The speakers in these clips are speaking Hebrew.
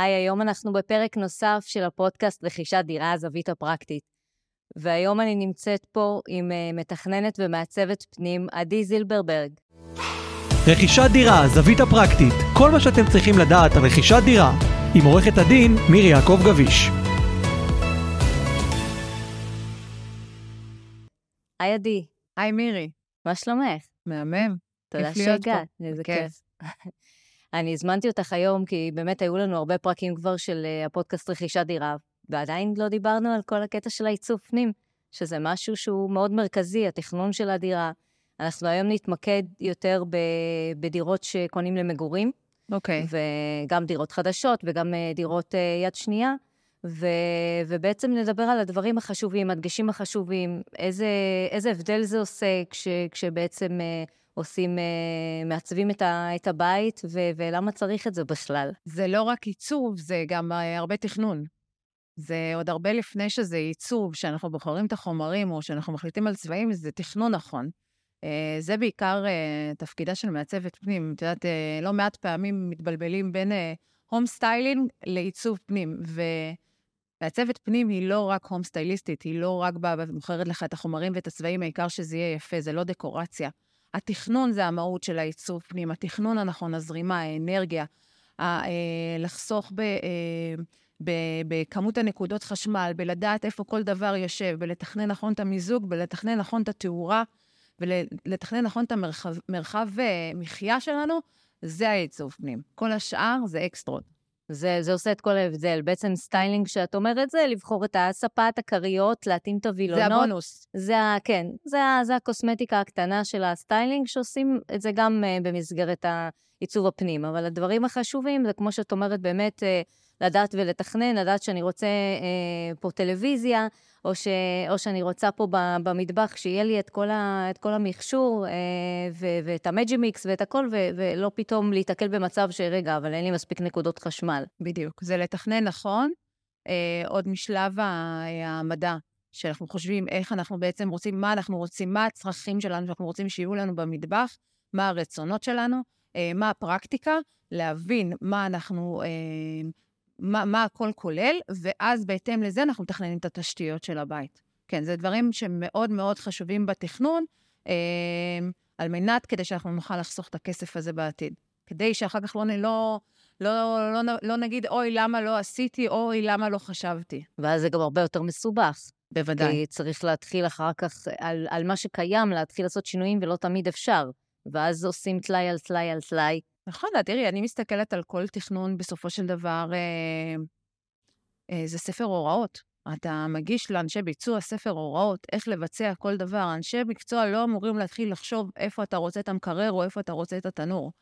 היי, היום אנחנו בפרק נוסף של הפודקאסט רכישת דירה הזווית הפרקטית. והיום אני נמצאת פה עם uh, מתכננת ומעצבת פנים, עדי זילברברג. רכישת דירה, זווית הפרקטית, כל מה שאתם צריכים לדעת על רכישת דירה, עם עורכת הדין מירי יעקב גביש. היי עדי. היי מירי. מה שלומך? מהמם. תודה שהגעת, איזה כיף. אני הזמנתי אותך היום, כי באמת היו לנו הרבה פרקים כבר של uh, הפודקאסט רכישת דירה, ועדיין לא דיברנו על כל הקטע של העיצוב פנים, שזה משהו שהוא מאוד מרכזי, התכנון של הדירה. אנחנו היום נתמקד יותר ב, בדירות שקונים למגורים. אוקיי. Okay. וגם דירות חדשות וגם uh, דירות uh, יד שנייה. ו, ובעצם נדבר על הדברים החשובים, הדגשים החשובים, איזה, איזה הבדל זה עושה כש, כשבעצם עושים, אה, מעצבים את, הבית, ו, ולמה צריך את זה בכלל. זה לא רק עיצוב, זה גם אה, הרבה תכנון. זה עוד הרבה לפני שזה עיצוב, שאנחנו בוחרים את החומרים או שאנחנו מחליטים על צבעים, זה תכנון נכון. אה, זה בעיקר תפקידה של מעצבת פנים. את יודעת, לא מעט פעמים מתבלבלים בין home styling לעיצוב פנים. ומעצבת פנים היא לא רק home סטייליסטית, היא לא רק באה ומוכרת לך את החומרים ואת הצבעים, העיקר שזה יהיה יפה, זה לא דקורציה. התכנון זה המהות של העיצוב פנים, התכנון הנכון, הזרימה, האנרגיה, ה, אה, לחסוך ב... אה, בכמות הנקודות חשמל, בלדעת איפה כל דבר יושב, בלתכנן נכון את המיזוג, בלתכנן נכון את התאורה, ולתכנן נכון את המרחב אה, מחיה שלנו, זה העיצוב פנים. כל השאר זה אקסטרות. זה, זה עושה את כל ההבדל. בעצם סטיילינג, שאת אומרת, זה לבחור את הספה, את הכריות, להתאים את הווילונות. זה הבונוס. זה, כן, זה, זה הקוסמטיקה הקטנה של הסטיילינג, שעושים את זה גם אה, במסגרת העיצוב הפנים. אבל הדברים החשובים, זה כמו שאת אומרת, באמת... אה, לדעת ולתכנן, לדעת שאני רוצה אה, פה טלוויזיה, או, ש, או שאני רוצה פה במטבח, שיהיה לי את כל, ה, את כל המכשור, אה, ו, ואת ה Magimix ואת הכל, ו, ולא פתאום להיתקל במצב שרגע, אבל אין לי מספיק נקודות חשמל. בדיוק. זה לתכנן נכון, אה, עוד משלב המדע. שאנחנו חושבים איך אנחנו בעצם רוצים, מה אנחנו רוצים, מה הצרכים שלנו שאנחנו רוצים שיהיו לנו במטבח, מה הרצונות שלנו, אה, מה הפרקטיקה, להבין מה אנחנו אה, מה, מה הכל כולל, ואז בהתאם לזה אנחנו מתכננים את התשתיות של הבית. כן, זה דברים שמאוד מאוד חשובים בתכנון, אה, על מנת כדי שאנחנו נוכל לחסוך את הכסף הזה בעתיד. כדי שאחר כך לא, לא, לא, לא, לא, לא נגיד, אוי, למה לא עשיתי, אוי, למה לא חשבתי. ואז זה גם הרבה יותר מסובך. בוודאי. כי צריך להתחיל אחר כך, על, על מה שקיים, להתחיל לעשות שינויים, ולא תמיד אפשר. ואז עושים טלאי על טלאי על טלאי, נכון, תראי, אני מסתכלת על כל תכנון, בסופו של דבר, אה, אה, זה ספר הוראות. אתה מגיש לאנשי ביצוע ספר הוראות, איך לבצע כל דבר. אנשי מקצוע לא אמורים להתחיל לחשוב איפה אתה רוצה את המקרר או איפה אתה רוצה את התנור.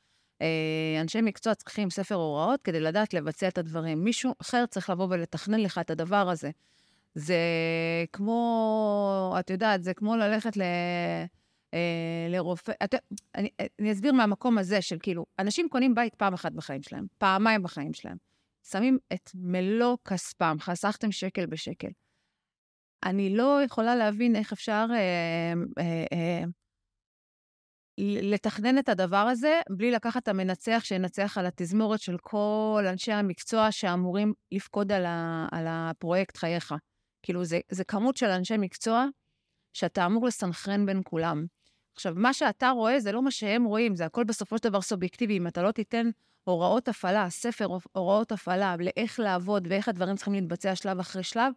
אה, אנשי מקצוע צריכים ספר הוראות כדי לדעת לבצע את הדברים. מישהו אחר צריך לבוא ולתכנן לך את הדבר הזה. זה כמו, את יודעת, זה כמו ללכת ל... אה, לרופא, אתה, אני, אני אסביר מהמקום הזה של כאילו, אנשים קונים בית פעם אחת בחיים שלהם, פעמיים בחיים שלהם. שמים את מלוא כספם, חסכתם שקל בשקל. אני לא יכולה להבין איך אפשר אה, אה, אה, לתכנן את הדבר הזה בלי לקחת את המנצח שינצח על התזמורת של כל אנשי המקצוע שאמורים לפקוד על, ה, על הפרויקט חייך. כאילו, זה, זה כמות של אנשי מקצוע שאתה אמור לסנכרן בין כולם. עכשיו, מה שאתה רואה זה לא מה שהם רואים, זה הכל בסופו של דבר סובייקטיבי. אם אתה לא תיתן הוראות הפעלה, ספר הוראות הפעלה, לאיך לעבוד ואיך הדברים צריכים להתבצע שלב אחרי שלב,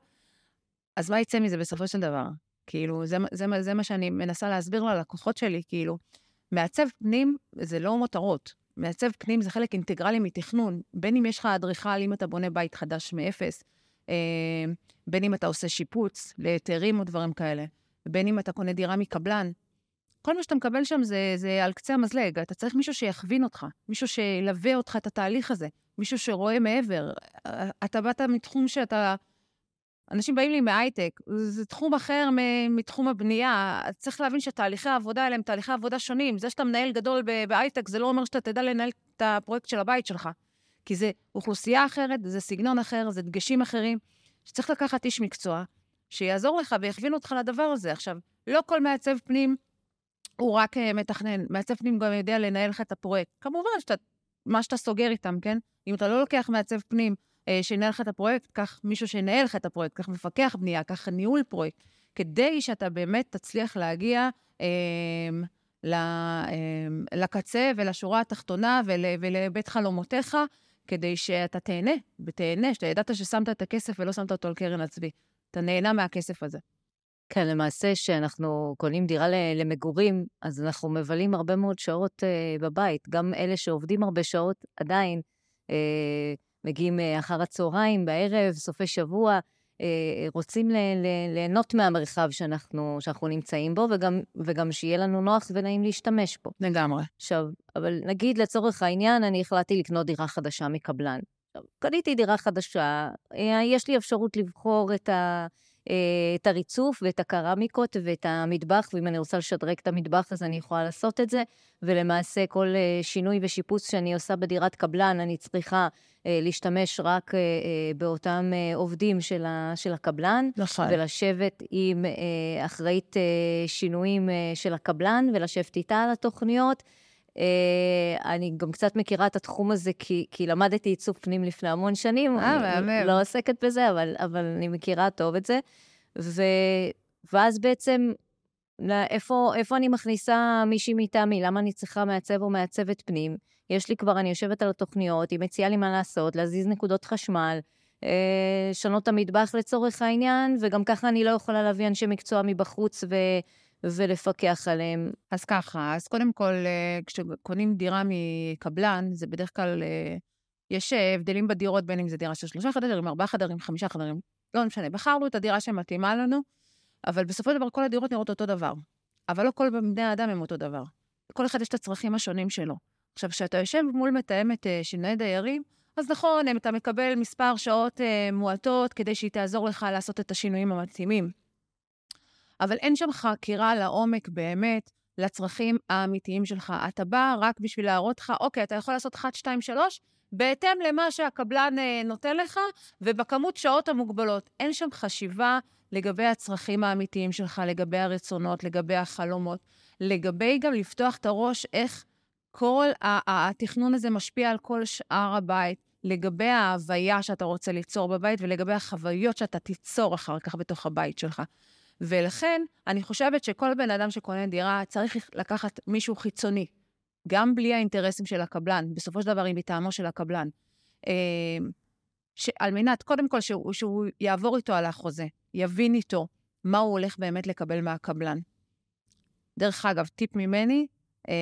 אז מה יצא מזה בסופו של דבר? כאילו, זה, זה, זה, זה מה שאני מנסה להסביר ללקוחות שלי, כאילו, מעצב פנים זה לא מותרות. מעצב פנים זה חלק אינטגרלי מתכנון, בין אם יש לך אדריכל, אם אתה בונה בית חדש מאפס, אה, בין אם אתה עושה שיפוץ להיתרים או דברים כאלה, בין אם אתה קונה דירה מקבלן, כל מה שאתה מקבל שם זה, זה על קצה המזלג. אתה צריך מישהו שיכווין אותך, מישהו שילווה אותך את התהליך הזה, מישהו שרואה מעבר. אתה באת מתחום שאתה... אנשים באים לי מהייטק, זה תחום אחר מתחום הבנייה. צריך להבין שתהליכי העבודה האלה הם תהליכי עבודה שונים. זה שאתה מנהל גדול בהייטק, זה לא אומר שאתה תדע לנהל את הפרויקט של הבית שלך. כי זה אוכלוסייה אחרת, זה סגנון אחר, זה דגשים אחרים, שצריך לקחת איש מקצוע שיעזור לך ויכווין אותך לדבר הזה. עכשיו, לא כל מעצב פנים הוא רק uh, מתכנן. מעצב פנים גם יודע לנהל לך את הפרויקט. כמובן שאתה, מה שאתה סוגר איתם, כן? אם אתה לא לוקח מעצב פנים אה, שינהל לך את הפרויקט, קח מישהו שינהל לך את הפרויקט, קח מפקח בנייה, קח ניהול פרויקט, כדי שאתה באמת תצליח להגיע אה, ל, אה, לקצה ולשורה התחתונה ול, ולבית חלומותיך, כדי שאתה תהנה, ותהנה, שאתה ידעת ששמת את הכסף ולא שמת אותו על קרן הצבי. אתה נהנה מהכסף הזה. כן, למעשה, כשאנחנו קונים דירה למגורים, אז אנחנו מבלים הרבה מאוד שעות uh, בבית. גם אלה שעובדים הרבה שעות, עדיין uh, מגיעים uh, אחר הצהריים, בערב, סופי שבוע, רוצים ליהנות מהמרחב שאנחנו, שאנחנו נמצאים בו, וגם, וגם שיהיה לנו נוח ונעים להשתמש בו. לגמרי. עכשיו, אבל נגיד לצורך העניין, אני החלטתי לקנות דירה חדשה מקבלן. קניתי דירה חדשה, יש לי אפשרות לבחור את ה... אה, את הריצוף ואת הקרמיקות ואת המטבח, ואם אני רוצה לשדרג את המטבח אז אני יכולה לעשות את זה, ולמעשה כל אה, שינוי ושיפוץ שאני עושה בדירת קבלן, אני צריכה אה, להשתמש רק באותם עובדים של, הקבלן, נכון. ולשבת עם אחראית שינויים של הקבלן, ולשבת איתה על התוכניות. אני גם קצת מכירה את התחום הזה, כי, כי למדתי עיצוב פנים לפני המון שנים. אה, מהמם. לא עוסקת בזה, אבל, אבל אני מכירה טוב את זה. ו... ואז בעצם, איפה, איפה אני מכניסה מישהי מטעמי? למה אני צריכה מעצב או מעצבת פנים? יש לי כבר, אני יושבת על התוכניות, היא מציעה לי מה לעשות, להזיז נקודות חשמל, אה, לשנות את המטבח לצורך העניין, וגם ככה אני לא יכולה להביא אנשי מקצוע מבחוץ ו... ולפקח עליהם. אז ככה, אז קודם כל, אה, כשקונים דירה מקבלן, זה בדרך כלל, אה, יש הבדלים בדירות, בין אם זה דירה של שלושה חדרים, ארבעה חדרים, חמישה חדרים, לא משנה. בחרנו את הדירה שמתאימה לנו, אבל בסופו של דבר כל הדירות נראות אותו דבר. אבל לא כל בני האדם הם אותו דבר. לכל אחד יש את הצרכים השונים שלו. עכשיו, כשאתה יושב מול מתאמת אה, שינוי דיירים, אז נכון, אתה מקבל מספר שעות מועטות כדי שהיא תעזור לך לעשות את השינויים המתאימים. אבל אין שם חקירה לעומק באמת לצרכים האמיתיים שלך. אתה בא רק בשביל להראות לך, אוקיי, אתה יכול לעשות 1, 2, 3, בהתאם למה שהקבלן אה, נותן לך, ובכמות שעות המוגבלות. אין שם חשיבה לגבי הצרכים האמיתיים שלך, לגבי הרצונות, לגבי החלומות, לגבי גם לפתוח את הראש איך כל התכנון הזה משפיע על כל שאר הבית, לגבי ההוויה שאתה רוצה ליצור בבית ולגבי החוויות שאתה תיצור אחר כך בתוך הבית שלך. ולכן, אני חושבת שכל בן אדם שקונה דירה צריך לקחת מישהו חיצוני, גם בלי האינטרסים של הקבלן, בסופו של דבר היא מטעמו של הקבלן. אה, על מנת, קודם כל, שהוא, שהוא יעבור איתו על החוזה, יבין איתו מה הוא הולך באמת לקבל מהקבלן. דרך אגב, טיפ ממני, אה,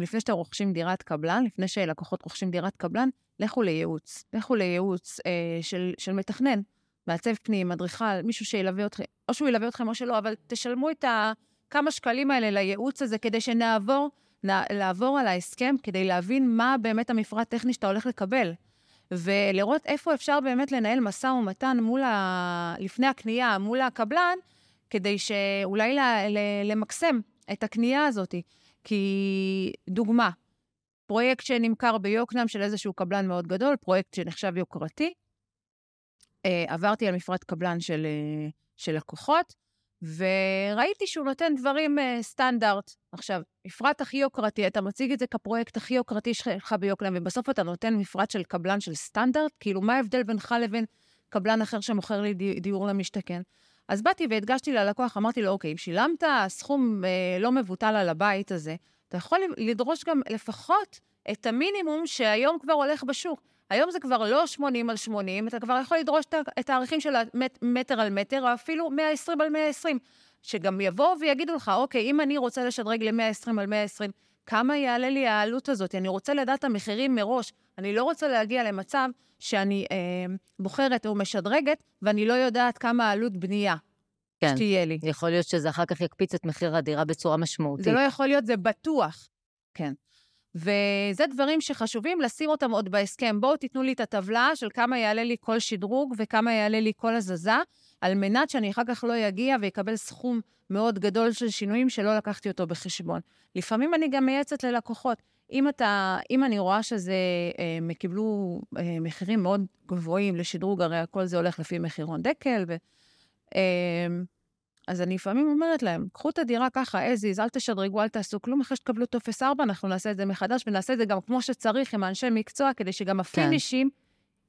לפני שאתם רוכשים דירת קבלן, לפני שלקוחות רוכשים דירת קבלן, לכו לייעוץ. לכו לייעוץ אה, של, של מתכנן. מעצב פנים, אדריכל, מישהו שילווה אתכם, או שהוא ילווה אתכם או שלא, אבל תשלמו את הכמה שקלים האלה לייעוץ הזה כדי שנעבור, לעבור על ההסכם, כדי להבין מה באמת המפרט הטכני שאתה הולך לקבל. ולראות איפה אפשר באמת לנהל משא ומתן מול ה... לפני הקנייה, מול הקבלן, כדי שאולי ל... ל... למקסם את הקנייה הזאת. כי, דוגמה, פרויקט שנמכר ביוקנעם של איזשהו קבלן מאוד גדול, פרויקט שנחשב יוקרתי, עברתי על מפרט קבלן של, אה, של לקוחות, וראיתי שהוא נותן דברים אה, סטנדרט. עכשיו, מפרט הכי יוקרתי, אתה מציג את זה כפרויקט הכי יוקרתי שלך ביוקנעם, ובסוף אתה נותן מפרט של קבלן של סטנדרט, כאילו, מה ההבדל בינך לבין קבלן אחר שמוכר לי דיור למשתכן? אז באתי והדגשתי ללקוח, אמרתי לו, אוקיי, אם שילמת סכום אה, לא מבוטל על הבית הזה, אתה יכול לדרוש גם לפחות את המינימום שהיום כבר הולך בשוק. היום זה כבר לא 80 על 80, אתה כבר יכול לדרוש את הערכים של המטר על מטר, או אפילו 120 על 120, שגם יבואו ויגידו לך, אוקיי, אם אני רוצה לשדרג ל-120 על 120, כמה יעלה לי העלות הזאת? אני רוצה לדעת את המחירים מראש. אני לא רוצה להגיע למצב שאני אה, בוחרת או משדרגת, ואני לא יודעת כמה העלות בנייה כן. שתהיה לי. יכול להיות שזה אחר כך יקפיץ את מחיר הדירה בצורה משמעותית. זה לא יכול להיות, זה בטוח. כן. וזה דברים שחשובים לשים אותם עוד בהסכם. בואו תיתנו לי את הטבלה של כמה יעלה לי כל שדרוג וכמה יעלה לי כל הזזה, על מנת שאני אחר כך לא אגיע ואקבל סכום מאוד גדול של שינויים שלא לקחתי אותו בחשבון. לפעמים אני גם מייעצת ללקוחות. אם, אתה, אם אני רואה שזה, אה, הם קיבלו אה, מחירים מאוד גבוהים לשדרוג, הרי הכל זה הולך לפי מחירון דקל, ו... אה, אז אני לפעמים אומרת להם, קחו את הדירה ככה, as is, אל תשדרגו, אל תעשו כלום, אחרי שתקבלו טופס 4, אנחנו נעשה את זה מחדש, ונעשה את זה גם כמו שצריך עם האנשי מקצוע, כדי שגם הפינישים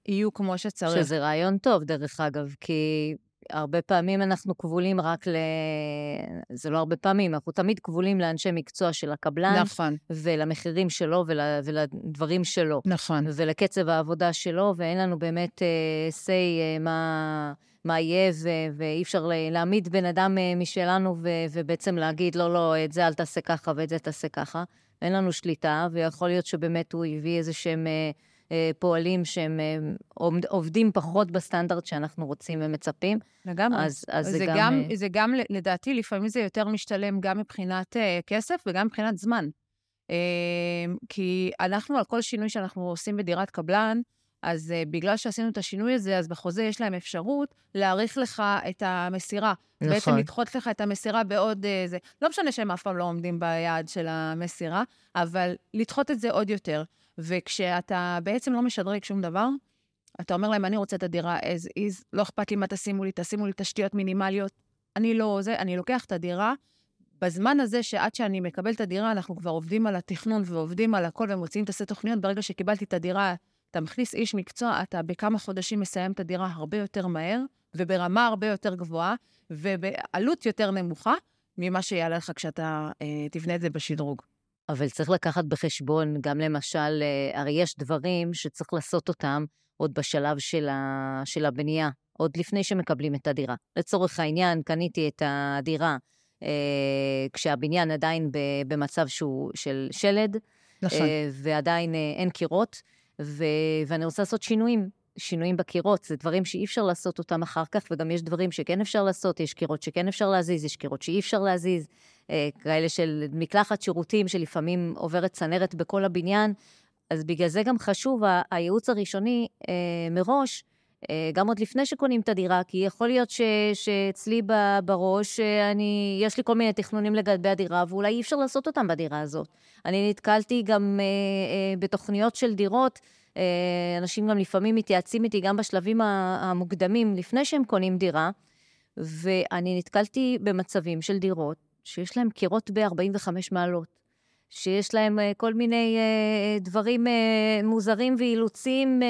יהיו כמו שצריך. שזה רעיון טוב, דרך אגב, כי הרבה פעמים אנחנו כבולים רק ל... זה לא הרבה פעמים, אנחנו תמיד כבולים לאנשי מקצוע של הקבלן. נכון. ולמחירים שלו ול... ולדברים שלו. נכון. ולקצב העבודה שלו, ואין לנו באמת uh, say uh, מה, מה יהיה, ו... ואי אפשר להעמיד בן אדם uh, משלנו ו... ובעצם להגיד, לא, לא, את זה אל תעשה ככה ואת זה תעשה ככה. אין לנו שליטה, ויכול להיות שבאמת הוא הביא איזה שהם... Uh, אה, פועלים שהם אה, עובדים פחות בסטנדרט שאנחנו רוצים ומצפים. לגמרי. אז, אז זה, זה גם... גם... אה, זה גם, לדעתי, לפעמים זה יותר משתלם גם מבחינת uh, כסף וגם מבחינת זמן. Uh, כי אנחנו, על כל שינוי שאנחנו עושים בדירת קבלן, אז uh, בגלל שעשינו את השינוי הזה, אז בחוזה יש להם אפשרות להאריך לך את המסירה. נכון. בעצם לדחות לך את המסירה בעוד... Uh, זה. לא משנה שהם אף פעם לא עומדים ביעד של המסירה, אבל לדחות את זה עוד יותר. וכשאתה בעצם לא משדרג שום דבר, אתה אומר להם, אני רוצה את הדירה as is, לא אכפת לי מה תשימו לי, תשימו לי תשתיות מינימליות. אני לא זה, אני לוקח את הדירה. בזמן הזה שעד שאני מקבל את הדירה, אנחנו כבר עובדים על התכנון ועובדים על הכל ומוציאים את הסט תוכניות. ברגע שקיבלתי את הדירה, אתה מכניס איש מקצוע, אתה בכמה חודשים מסיים את הדירה הרבה יותר מהר, וברמה הרבה יותר גבוהה, ובעלות יותר נמוכה ממה שיעלה לך כשאתה אה, תבנה את זה בשדרוג. אבל צריך לקחת בחשבון גם למשל, אה, הרי יש דברים שצריך לעשות אותם עוד בשלב של, ה, של הבנייה, עוד לפני שמקבלים את הדירה. לצורך העניין, קניתי את הדירה אה, כשהבניין עדיין ב, במצב שהוא של שלד, נכון. אה, ועדיין אה, אין קירות, ו, ואני רוצה לעשות שינויים. שינויים בקירות, זה דברים שאי אפשר לעשות אותם אחר כך, וגם יש דברים שכן אפשר לעשות, יש קירות שכן אפשר להזיז, יש קירות שאי אפשר להזיז. אה, כאלה של מקלחת שירותים, שלפעמים עוברת צנרת בכל הבניין. אז בגלל זה גם חשוב הייעוץ הראשוני אה, מראש, גם עוד לפני שקונים את הדירה, כי יכול להיות ש, שאצלי בראש, אני, יש לי כל מיני תכנונים לגבי הדירה, ואולי אי אפשר לעשות אותם בדירה הזאת. אני נתקלתי גם אה, אה, בתוכניות של דירות, אה, אנשים גם לפעמים מתייעצים איתי, גם בשלבים המוקדמים, לפני שהם קונים דירה, ואני נתקלתי במצבים של דירות שיש להם קירות ב-45 מעלות, שיש להם uh, כל מיני דברים מוזרים ואילוצים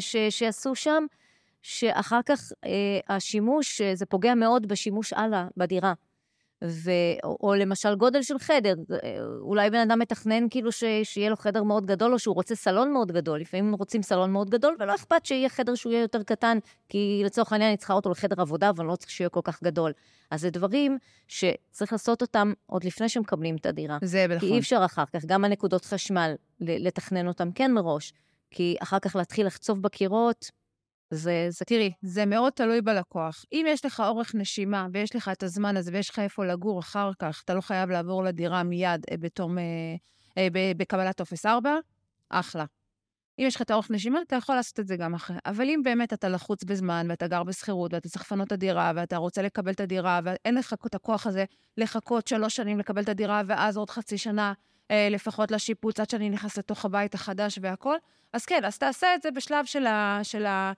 ש- שעשו שם, שאחר כך uh, השימוש, uh, זה פוגע מאוד בשימוש הלאה בדירה. ו... או, או למשל גודל של חדר, אולי בן אדם מתכנן כאילו ש... שיהיה לו חדר מאוד גדול, או שהוא רוצה סלון מאוד גדול. לפעמים רוצים סלון מאוד גדול, ולא אכפת שיהיה חדר שהוא יהיה יותר קטן, כי לצורך העניין אני צריכה אותו לחדר עבודה, אבל לא צריך שיהיה כל כך גדול. אז זה דברים שצריך לעשות אותם עוד לפני שמקבלים את הדירה. זה נכון. כי אי אפשר אחר כך, גם הנקודות חשמל, לתכנן אותם כן מראש, כי אחר כך להתחיל לחצוב בקירות, זה, זה... תראי, זה מאוד תלוי בלקוח. אם יש לך אורך נשימה ויש לך את הזמן הזה ויש לך איפה לגור אחר כך, אתה לא חייב לעבור לדירה מיד אה, בתום, אה, אה, בקבלת טופס 4, אחלה. אם יש לך את האורך נשימה, אתה יכול לעשות את זה גם אחרי. אבל אם באמת אתה לחוץ בזמן, ואתה גר בשכירות, ואתה צריך לפנות את הדירה, ואתה רוצה לקבל את הדירה, ואין לך את הכוח הזה לחכות שלוש שנים לקבל את הדירה, ואז עוד חצי שנה אה, לפחות לשיפוץ, עד שאני נכנס לתוך הבית החדש והכול, אז כן, אז תעשה את זה בשלב של, ה, של, ה,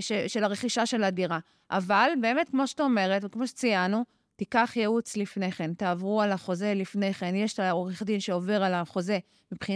ש, של הרכישה של הדירה. אבל באמת, כמו שאת אומרת, וכמו שציינו, תיקח ייעוץ לפני כן, תעברו על החוזה לפני כן. יש את העורך דין שעובר על החוזה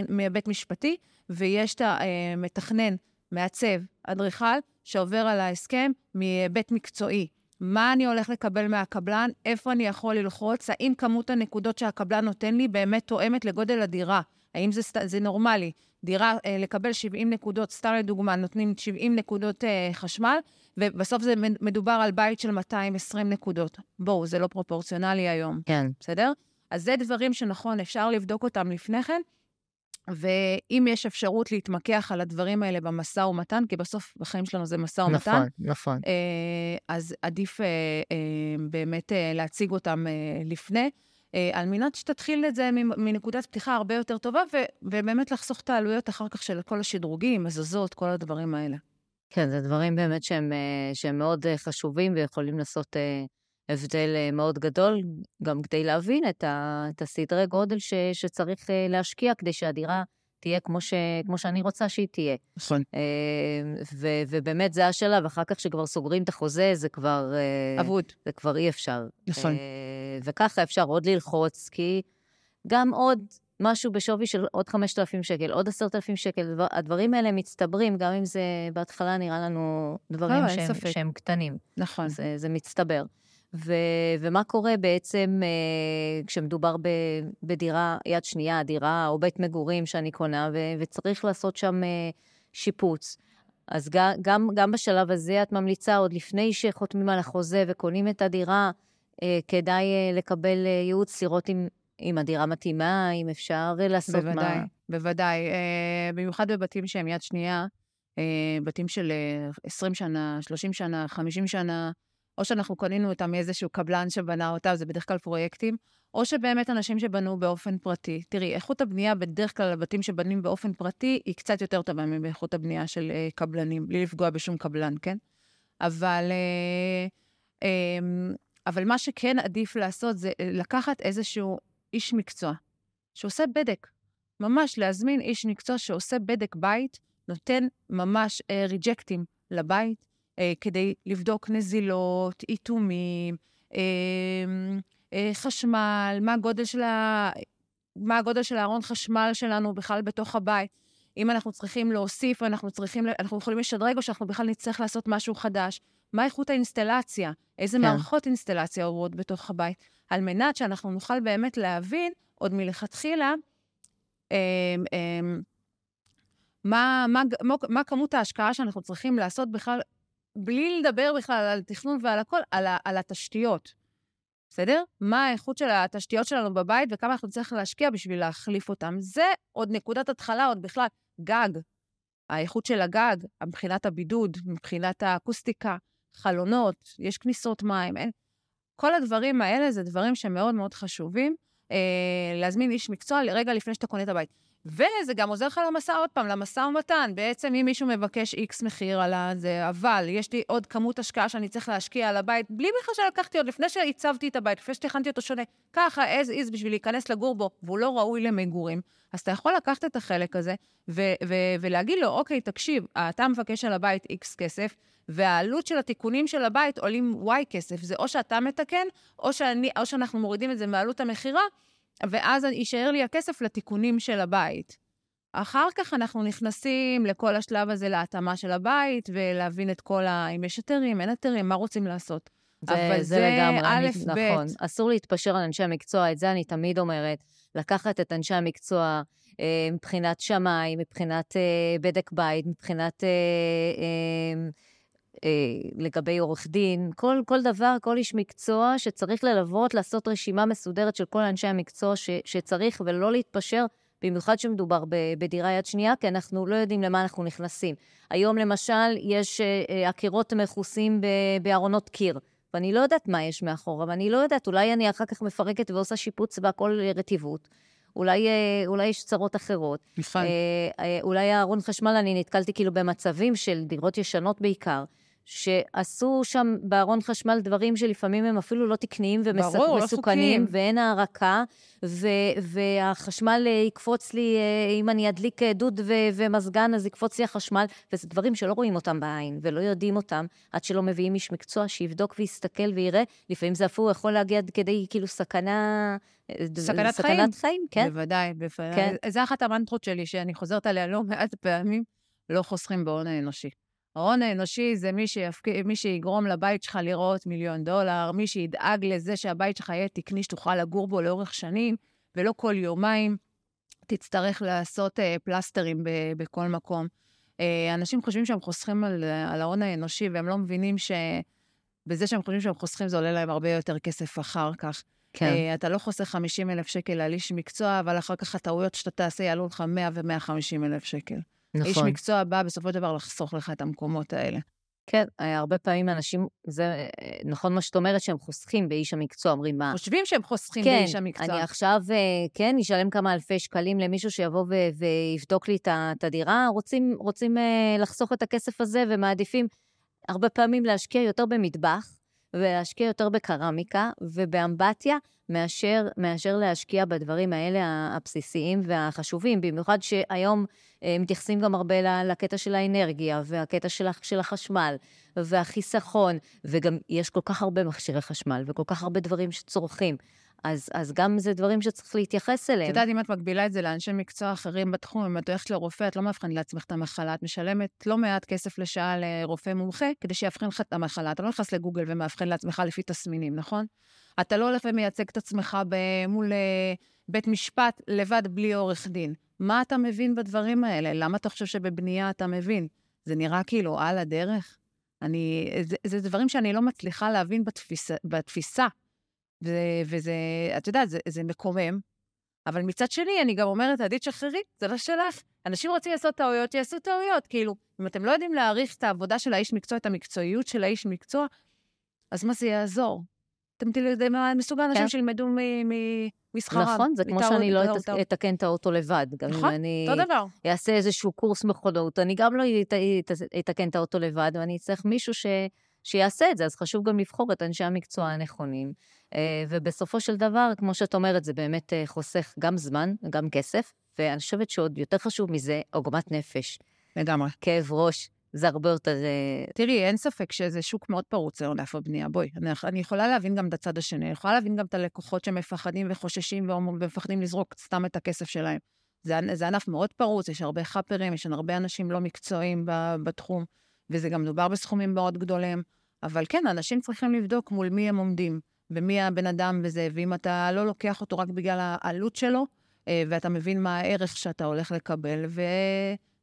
מבית משפטי, ויש את המתכנן, מעצב, אדריכל, שעובר על ההסכם מבית מקצועי. מה אני הולך לקבל מהקבלן, איפה אני יכול ללחוץ, האם כמות הנקודות שהקבלן נותן לי באמת תואמת לגודל הדירה, האם זה, זה נורמלי. דירה, אה, לקבל 70 נקודות, סתם לדוגמה, נותנים 70 נקודות אה, חשמל, ובסוף זה מדובר על בית של 220 נקודות. בואו, זה לא פרופורציונלי היום. כן. בסדר? אז זה דברים שנכון, אפשר לבדוק אותם לפני כן, ואם יש אפשרות להתמקח על הדברים האלה במשא ומתן, כי בסוף בחיים שלנו זה משא ומתן. נכון, נכון. אה, אז עדיף באמת להציג אותם לפני. על מנת שתתחיל את זה מנקודת פתיחה הרבה יותר טובה, ובאמת לחסוך את העלויות אחר כך של כל השדרוגים, מזוזות, כל הדברים האלה. כן, זה דברים באמת שהם, שהם מאוד חשובים ויכולים לעשות הבדל אה, מאוד גדול, גם כדי להבין את, ה, את הסדרי גודל ש, שצריך אה, להשקיע כדי שהדירה תהיה כמו, ש, כמו שאני רוצה שהיא תהיה. נכון. אה, ו, ובאמת זה השלב, אחר כך שכבר סוגרים את החוזה, זה כבר... אבוד. זה כבר אי אפשר. נכון. וככה אפשר עוד ללחוץ, כי גם עוד משהו בשווי של עוד 5,000 שקל, עוד 10,000 שקל, הדברים האלה מצטברים, גם אם זה בהתחלה נראה לנו דברים לא, שהם, שהם קטנים. נכון. זה, זה מצטבר. ו, ומה קורה בעצם אה, כשמדובר ב, בדירה יד שנייה, דירה או בית מגורים שאני קונה, ו, וצריך לעשות שם אה, שיפוץ. אז גם, גם בשלב הזה את ממליצה, עוד לפני שחותמים על החוזה וקונים את הדירה, אה, כדאי אה, לקבל אה, ייעוץ, לראות אם, אם הדירה מתאימה, אם אפשר אה, לעשות בוודאי, מה... בוודאי, בוודאי. אה, במיוחד בבתים שהם יד שנייה, אה, בתים של אה, 20 שנה, 30 שנה, 50 שנה, או שאנחנו קנינו אותם מאיזשהו קבלן שבנה אותם, זה בדרך כלל פרויקטים, או שבאמת אנשים שבנו באופן פרטי. תראי, איכות הבנייה בדרך כלל לבתים שבנים באופן פרטי היא קצת יותר טובה מאיכות הבנייה של אה, קבלנים, בלי לפגוע בשום קבלן, כן? אבל, אה, אה, אבל מה שכן עדיף לעשות זה אה, לקחת איזשהו איש מקצוע שעושה בדק. ממש להזמין איש מקצוע שעושה בדק בית, נותן ממש אה, ריג'קטים לבית, אה, כדי לבדוק נזילות, איתומים, אה, אה, חשמל, מה הגודל של ה... מה הגודל של הארון חשמל שלנו בכלל בתוך הבית. אם אנחנו צריכים להוסיף, אנחנו צריכים, אנחנו יכולים לשדרג, או שאנחנו בכלל נצטרך לעשות משהו חדש. מה איכות האינסטלציה? איזה כן. מערכות אינסטלציה עוברות בתוך הבית? על מנת שאנחנו נוכל באמת להבין, עוד מלכתחילה, אה, אה, מה, מה, מה, מה כמות ההשקעה שאנחנו צריכים לעשות בכלל בלי לדבר בכלל על תכנון ועל הכל, על, ה, על התשתיות. בסדר? מה האיכות של התשתיות שלנו בבית וכמה אנחנו צריכים להשקיע בשביל להחליף אותם. זה עוד נקודת התחלה, עוד בכלל, גג. האיכות של הגג, מבחינת הבידוד, מבחינת האקוסטיקה, חלונות, יש כניסות מים, אין... כל הדברים האלה זה דברים שמאוד מאוד חשובים. אה, להזמין איש מקצוע רגע לפני שאתה קונה את הבית. וזה גם עוזר לך למשא, עוד פעם, למשא ומתן. בעצם אם מישהו מבקש איקס מחיר על זה, אבל יש לי עוד כמות השקעה שאני צריך להשקיע על הבית, בלי בכלל שלקחתי עוד, לפני שהצבתי את הבית, לפני שתכנתי אותו שונה, ככה, as is, בשביל להיכנס לגור בו, והוא לא ראוי למגורים, אז אתה יכול לקחת את החלק הזה ו- ו- ולהגיד לו, אוקיי, תקשיב, אתה מבקש על הבית איקס כסף, והעלות של התיקונים של הבית עולים וואי כסף. זה או שאתה מתקן, או, שאני, או שאנחנו מורידים את זה מעלות המכירה, ואז יישאר לי הכסף לתיקונים של הבית. אחר כך אנחנו נכנסים לכל השלב הזה להתאמה של הבית, ולהבין את כל ה... אם יש היתרים, אין היתרים, מה רוצים לעשות. זה, אבל זה, זה לגמרי, א', ב'. נכון. אסור להתפשר על אנשי המקצוע, את זה אני תמיד אומרת. לקחת את אנשי המקצוע אה, מבחינת שמאי, מבחינת אה, בדק בית, מבחינת... אה, אה, אה, לגבי עורך דין, כל, כל דבר, כל איש מקצוע שצריך ללוות, לעשות רשימה מסודרת של כל אנשי המקצוע ש, שצריך, ולא להתפשר, במיוחד שמדובר בדירה יד שנייה, כי אנחנו לא יודעים למה אנחנו נכנסים. היום למשל, יש אה, הקירות מכוסים בארונות קיר. ואני לא יודעת מה יש מאחורה, ואני לא יודעת, אולי אני אחר כך מפרקת ועושה שיפוץ והכל רטיבות. אולי, אה, אולי יש צרות אחרות. נכון. אולי הארון חשמל, אני נתקלתי כאילו במצבים של דירות ישנות בעיקר, שעשו שם בארון חשמל דברים שלפעמים הם אפילו לא תקניים ומסוכנים, לא ואין הערקה, ו- והחשמל אה, יקפוץ לי, אה, אם אני אדליק אה, דוד ו- ומזגן, אז יקפוץ לי החשמל, וזה דברים שלא רואים אותם בעין ולא יודעים אותם, עד שלא מביאים איש מקצוע שיבדוק ויסתכל ויראה. לפעמים זה אפילו יכול להגיע עד כדי כאילו סכנה... סכנת חיים. סכנת חיים, כן. בוודאי, בוודאי. כן. זה אחת המנטרות שלי, שאני חוזרת עליה לא מעט פעמים, לא חוסכים בהון האנושי. ההון האנושי זה מי, שיפק... מי שיגרום לבית שלך לראות מיליון דולר, מי שידאג לזה שהבית שלך יהיה תקני, שתוכל לגור בו לאורך שנים, ולא כל יומיים תצטרך לעשות uh, פלסטרים ב- בכל מקום. Uh, אנשים חושבים שהם חוסכים על, על ההון האנושי, והם לא מבינים שבזה שהם חושבים שהם חוסכים, זה עולה להם הרבה יותר כסף אחר כך. כן. Uh, אתה לא חוסך 50 אלף שקל על איש מקצוע, אבל אחר כך הטעויות שאתה תעשה יעלו לך 100 ו-150 אלף שקל. נכון. איש מקצוע בא בסופו של דבר לחסוך לך את המקומות האלה. כן, אה, הרבה פעמים אנשים, זה אה, נכון מה שאת אומרת, שהם חוסכים באיש המקצוע, אומרים מה... חושבים שהם חוסכים כן, באיש המקצוע. כן, אני עכשיו, אה, כן, אשלם כמה אלפי שקלים למישהו שיבוא ו- ויבדוק לי את הדירה, רוצים, רוצים לחסוך את הכסף הזה ומעדיפים הרבה פעמים להשקיע יותר במטבח, ולהשקיע יותר בקרמיקה ובאמבטיה, מאשר, מאשר להשקיע בדברים האלה הבסיסיים והחשובים, במיוחד שהיום אה, מתייחסים גם הרבה לקטע של האנרגיה והקטע של, של החשמל והחיסכון, וגם יש כל כך הרבה מכשירי חשמל וכל כך הרבה דברים שצורכים. אז, אז גם זה דברים שצריך להתייחס אליהם. את יודעת, אם את מגבילה את זה לאנשי מקצוע אחרים בתחום, אם את הולכת לרופא, את לא מאבחנת לעצמך את המחלה, את משלמת לא מעט כסף לשעה לרופא מומחה כדי שיאבחן לך את המחלה. אתה לא נכנס לגוגל ומאבחן לעצמך לפי תסמינים, נכון? אתה לא הולך ומייצג את עצמך מול אה, בית משפט לבד בלי עורך דין. מה אתה מבין בדברים האלה? למה אתה חושב שבבנייה אתה מבין? זה נראה כאילו על הדרך? אני, זה, זה דברים שאני לא מצליחה להבין בתפיס, בתפיסה. וזה, את יודעת, זה, זה מקומם. אבל מצד שני, אני גם אומרת, עדי תשחררי, זה לא שלך. אנשים רוצים לעשות טעויות, יעשו טעויות. כאילו, אם אתם לא יודעים להעריך את העבודה של האיש מקצוע, את המקצועיות של האיש מקצוע, אז מה זה יעזור? אתם תלמדו, מסוג האנשים כן. שילמדו משכרם. נכון, זה כמו שאני לא אתקן את האוטו לבד. גם נכון, אם אני אותו דבר. אעשה איזשהו קורס מכונות, אני גם לא אתקן את האוטו לבד, ואני אצטרך מישהו ש... שיעשה את זה, אז חשוב גם לבחור את אנשי המקצוע הנכונים. אה, ובסופו של דבר, כמו שאת אומרת, זה באמת אה, חוסך גם זמן, גם כסף, ואני חושבת שעוד יותר חשוב מזה, עוגמת נפש. לגמרי. כאב ראש, זה הרבה יותר... אה, תראי, אין ספק שזה שוק מאוד פרוץ לענף הבנייה. בואי, אני, אני יכולה להבין גם את הצד השני, אני יכולה להבין גם את הלקוחות שמפחדים וחוששים ומפחדים לזרוק סתם את הכסף שלהם. זה, זה ענף מאוד פרוץ, יש הרבה חאפרים, יש הרבה אנשים לא מקצועיים בתחום, וזה גם מדובר בסכומים מאוד גדולים. אבל כן, אנשים צריכים לבדוק מול מי הם עומדים, ומי הבן אדם וזה, ואם אתה לא לוקח אותו רק בגלל העלות שלו, אה, ואתה מבין מה הערך שאתה הולך לקבל,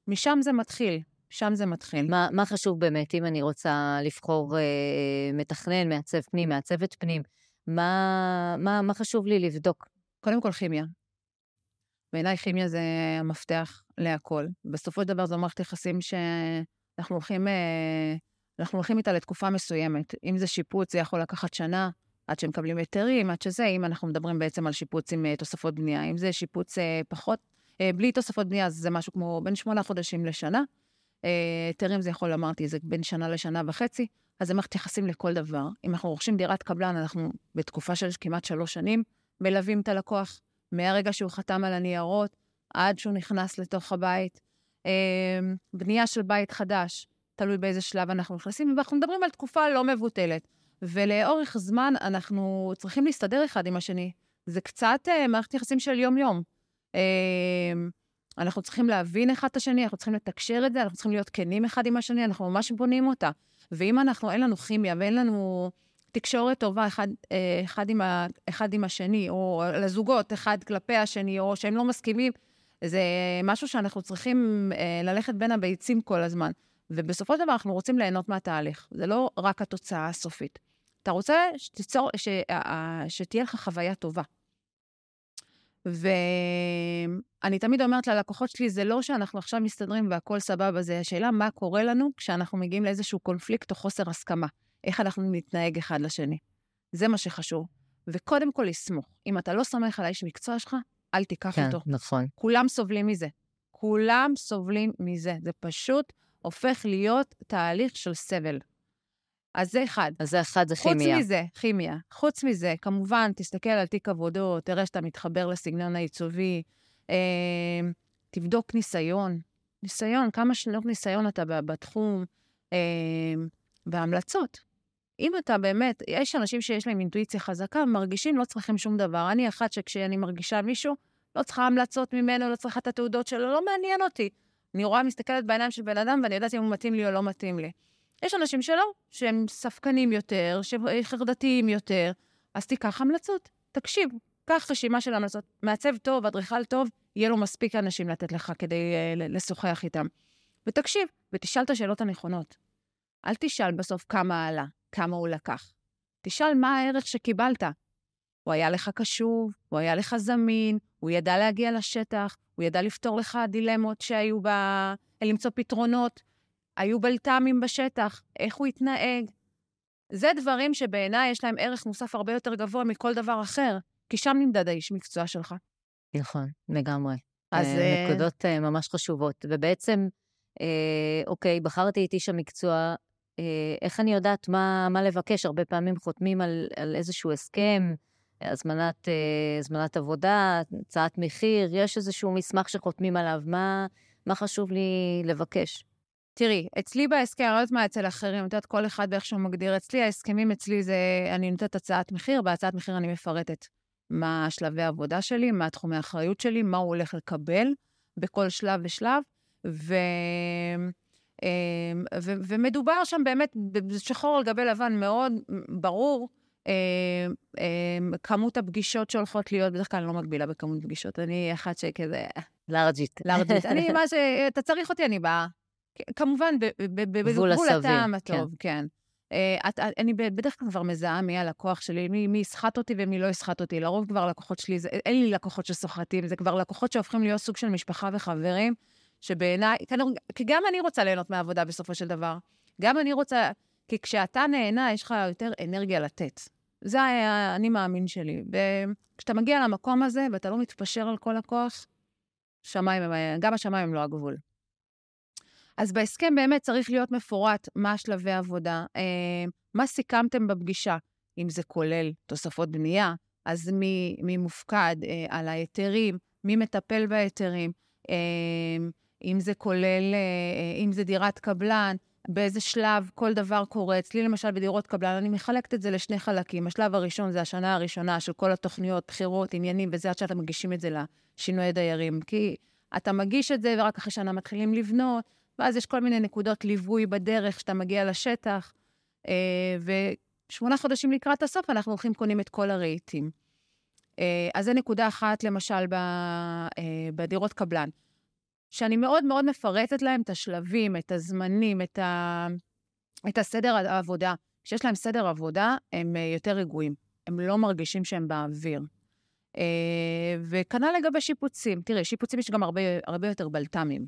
ומשם זה מתחיל. שם זה מתחיל. מה, מה חשוב באמת, אם אני רוצה לבחור אה, מתכנן, מעצב פנים, מעצבת פנים, מה, מה, מה חשוב לי לבדוק? קודם כל כימיה. בעיניי כימיה זה המפתח להכל. בסופו של דבר זו מערכת יחסים שאנחנו הולכים, אה, אנחנו הולכים איתה לתקופה מסוימת. אם זה שיפוץ, זה יכול לקחת שנה, עד שמקבלים היתרים, עד שזה, אם אנחנו מדברים בעצם על שיפוץ עם אה, תוספות בנייה. אם זה שיפוץ אה, פחות, בלי תוספות בנייה, אז זה משהו כמו בין שמונה חודשים לשנה. היתרים זה יכול, אמרתי, זה בין שנה לשנה וחצי, אז זה מערכת יחסים לכל דבר. אם אנחנו רוכשים דירת קבלן, אנחנו בתקופה של כמעט שלוש שנים מלווים את הלקוח, מהרגע שהוא חתם על הניירות עד שהוא נכנס לתוך הבית. בנייה של בית חדש, תלוי באיזה שלב אנחנו נכנסים, ואנחנו מדברים על תקופה לא מבוטלת. ולאורך זמן אנחנו צריכים להסתדר אחד עם השני. זה קצת uh, מערכת יחסים של יום-יום. Uh, אנחנו צריכים להבין אחד את השני, אנחנו צריכים לתקשר את זה, אנחנו צריכים להיות כנים אחד עם השני, אנחנו ממש בונים אותה. ואם אנחנו, אין לנו כימיה ואין לנו תקשורת טובה אחד, אה, אחד, עם, ה, אחד עם השני, או לזוגות אחד כלפי השני, או שהם לא מסכימים, זה משהו שאנחנו צריכים אה, ללכת בין הביצים כל הזמן. ובסופו של דבר אנחנו רוצים ליהנות מהתהליך, זה לא רק התוצאה הסופית. אתה רוצה שתיצור, ש, שתהיה לך חוויה טובה. ואני תמיד אומרת ללקוחות שלי, זה לא שאנחנו עכשיו מסתדרים והכול סבבה, זה השאלה מה קורה לנו כשאנחנו מגיעים לאיזשהו קונפליקט או חוסר הסכמה. איך אנחנו נתנהג אחד לשני. זה מה שחשוב. וקודם כל לסמוך. אם אתה לא סומך על האיש מקצוע שלך, אל תיקח כן, אותו. כן, נכון. כולם סובלים מזה. כולם סובלים מזה. זה פשוט הופך להיות תהליך של סבל. אז זה אחד. אז זה אחד, זה כימיה. חוץ מזה, כימיה. חוץ מזה, כמובן, תסתכל על תיק עבודות, תראה שאתה מתחבר לסגנון העיצובי, אה, תבדוק ניסיון. ניסיון, כמה שנות ניסיון אתה בתחום, אה, והמלצות. אם אתה באמת, יש אנשים שיש להם אינטואיציה חזקה, מרגישים, לא צריכים שום דבר. אני אחת שכשאני מרגישה מישהו, לא צריכה המלצות ממנו, לא צריכה את התעודות שלו, לא מעניין אותי. אני רואה, מסתכלת בעיניים של בן אדם, ואני יודעת אם הוא מתאים לי או לא מתאים לי. יש אנשים שלא, שהם ספקנים יותר, חרדתיים יותר, אז תיקח המלצות. תקשיב, קח רשימה של המלצות. מעצב טוב, אדריכל טוב, יהיה לו מספיק אנשים לתת לך כדי uh, לשוחח איתם. ותקשיב, ותשאל את השאלות הנכונות. אל תשאל בסוף כמה עלה, כמה הוא לקח. תשאל מה הערך שקיבלת. הוא היה לך קשוב, הוא היה לך זמין, הוא ידע להגיע לשטח, הוא ידע לפתור לך דילמות שהיו בה, למצוא פתרונות. היו בלת"מים בשטח, איך הוא התנהג. זה דברים שבעיניי יש להם ערך מוסף הרבה יותר גבוה מכל דבר אחר, כי שם נמדד האיש מקצוע שלך. נכון, לגמרי. אז... אה, נקודות אה, ממש חשובות. ובעצם, אה, אוקיי, בחרתי את איש המקצוע, איך אני יודעת מה, מה לבקש? הרבה פעמים חותמים על, על איזשהו הסכם, הזמנת, הזמנת עבודה, הצעת מחיר, יש איזשהו מסמך שחותמים עליו, מה, מה חשוב לי לבקש? תראי, אצלי בהסכם, אני לא יודעת מה אצל אחרים, את יודעת, כל אחד באיך שהוא מגדיר. אצלי, ההסכמים אצלי זה, אני נותנת הצעת מחיר, בהצעת מחיר אני מפרטת. מה שלבי העבודה שלי, מה תחומי האחריות שלי, מה הוא הולך לקבל בכל שלב ושלב, ו... אמ, ו- ומדובר שם באמת בשחור על גבי לבן מאוד ברור, אמ, אמ, כמות הפגישות שהולכות להיות, בדרך כלל אני לא מגבילה בכמות פגישות, אני אחת שכזה... לארג'ית. לארג'ית. אני, מה ש... אתה צריך אותי, אני באה. כמובן, בגבול הטעם הטוב, כן. אה, את, אני בדרך כלל כבר מזהה מי הלקוח שלי, מי, יסחט אותי ומי לא יסחט אותי. לרוב כבר לקוחות שלי, אין לי לקוחות שסוחטים, זה כבר לקוחות שהופכים להיות סוג של משפחה וחברים, שבעיניי, כי גם אני רוצה ליהנות מהעבודה בסופו של דבר. גם אני רוצה, כי כשאתה נהנה, יש לך יותר אנרגיה לתת. זה האני מאמין שלי. וכשאתה מגיע למקום הזה ואתה לא מתפשר על כל הכוח, שמיים, גם השמיים הם לא הגבול. אז בהסכם באמת צריך להיות מפורט מה שלבי העבודה, אה, מה סיכמתם בפגישה, אם זה כולל תוספות בנייה, אז מי, מי מופקד אה, על ההיתרים, מי מטפל בהיתרים, אה, אם זה כולל, אה, אה, אם זה דירת קבלן, באיזה שלב כל דבר קורה. אצלי למשל בדירות קבלן, אני מחלקת את זה לשני חלקים. השלב הראשון זה השנה הראשונה של כל התוכניות, בחירות, עניינים, וזה עד שאתה מגישים את זה לשינוי דיירים. כי אתה מגיש את זה, ורק אחרי שנה מתחילים לבנות, ואז יש כל מיני נקודות ליווי בדרך שאתה מגיע לשטח. אה, ושמונה חודשים לקראת הסוף אנחנו הולכים קונים את כל הרהיטים. אז זו נקודה אחת, למשל, בדירות קבלן. שאני מאוד מאוד מפרטת להם את השלבים, את הזמנים, את, ה... את הסדר העבודה. כשיש להם סדר עבודה, הם אה, יותר רגועים. הם לא מרגישים שהם באוויר. אה, וכנ"ל לגבי שיפוצים. תראי, שיפוצים יש גם הרבה, הרבה יותר בלת"מים.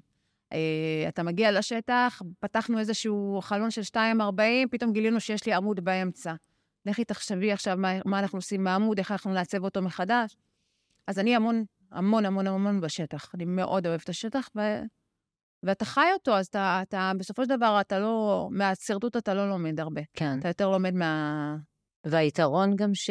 אה, אתה מגיע לשטח, פתחנו איזשהו חלון של 2.40, פתאום גילינו שיש לי עמוד באמצע. לכי תחשבי עכשיו מה, מה אנחנו עושים מהעמוד, איך אנחנו נעצב אותו מחדש. אז אני המון המון המון המון בשטח. אני מאוד אוהבת את השטח, ו... ואתה חי אותו, אז אתה, אתה, בסופו של דבר, אתה לא, מהשרטוט אתה לא לומד הרבה. כן. אתה יותר לומד מה... והיתרון גם ש,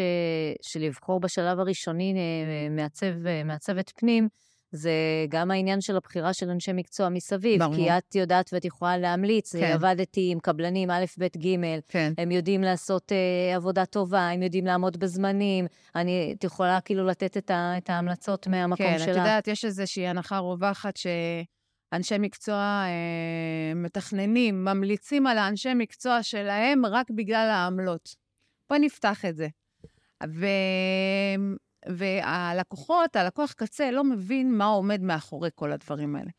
שלבחור בשלב הראשוני אה, מעצב, אה, מעצבת פנים, זה גם העניין של הבחירה של אנשי מקצוע מסביב. ברור. כי את יודעת ואת יכולה להמליץ. כן. עבדתי עם קבלנים א', ב', ג', כן. הם יודעים לעשות אה, עבודה טובה, הם יודעים לעמוד בזמנים. אני, את יכולה כאילו לתת את, ה, את ההמלצות מהמקום כן, שלה. כן, את יודעת, יש איזושהי הנחה רווחת שאנשי מקצוע אה, מתכננים, ממליצים על האנשי מקצוע שלהם רק בגלל העמלות. בואי נפתח את זה. ו... והלקוחות, הלקוח קצה, לא מבין מה עומד מאחורי כל הדברים האלה.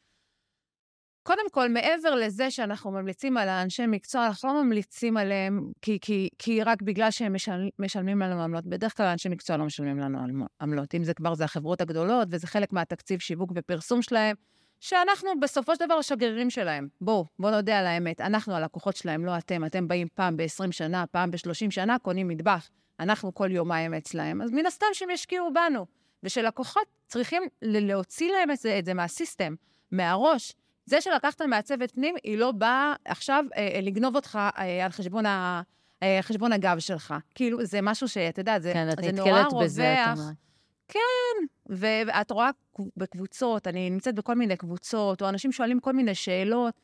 קודם כל, מעבר לזה שאנחנו ממליצים על האנשי מקצוע, אנחנו לא ממליצים עליהם כי, כי, כי רק בגלל שהם משל, משלמים לנו עמלות. בדרך כלל אנשי מקצוע לא משלמים לנו עמלות. אם זה כבר, זה החברות הגדולות, וזה חלק מהתקציב שיווק ופרסום שלהם, שאנחנו בסופו של דבר השגרירים שלהם. בואו, בואו נודה על האמת. אנחנו הלקוחות שלהם, לא אתם. אתם באים פעם ב-20 שנה, פעם ב-30 שנה, קונים מטבח. אנחנו כל יומיים אצלהם, אז מן הסתם שהם ישקיעו בנו. ושלקוחות צריכים להוציא להם את זה, את זה מהסיסטם, מהראש. זה שלקחת מעצבת פנים, היא לא באה עכשיו אה, לגנוב אותך אה, על חשבון, ה, אה, חשבון הגב שלך. כאילו, זה משהו שאתה יודע, זה, כן, זה נורא רווח. בזה, כן, ואת רואה בקבוצות, אני נמצאת בכל מיני קבוצות, או אנשים שואלים כל מיני שאלות,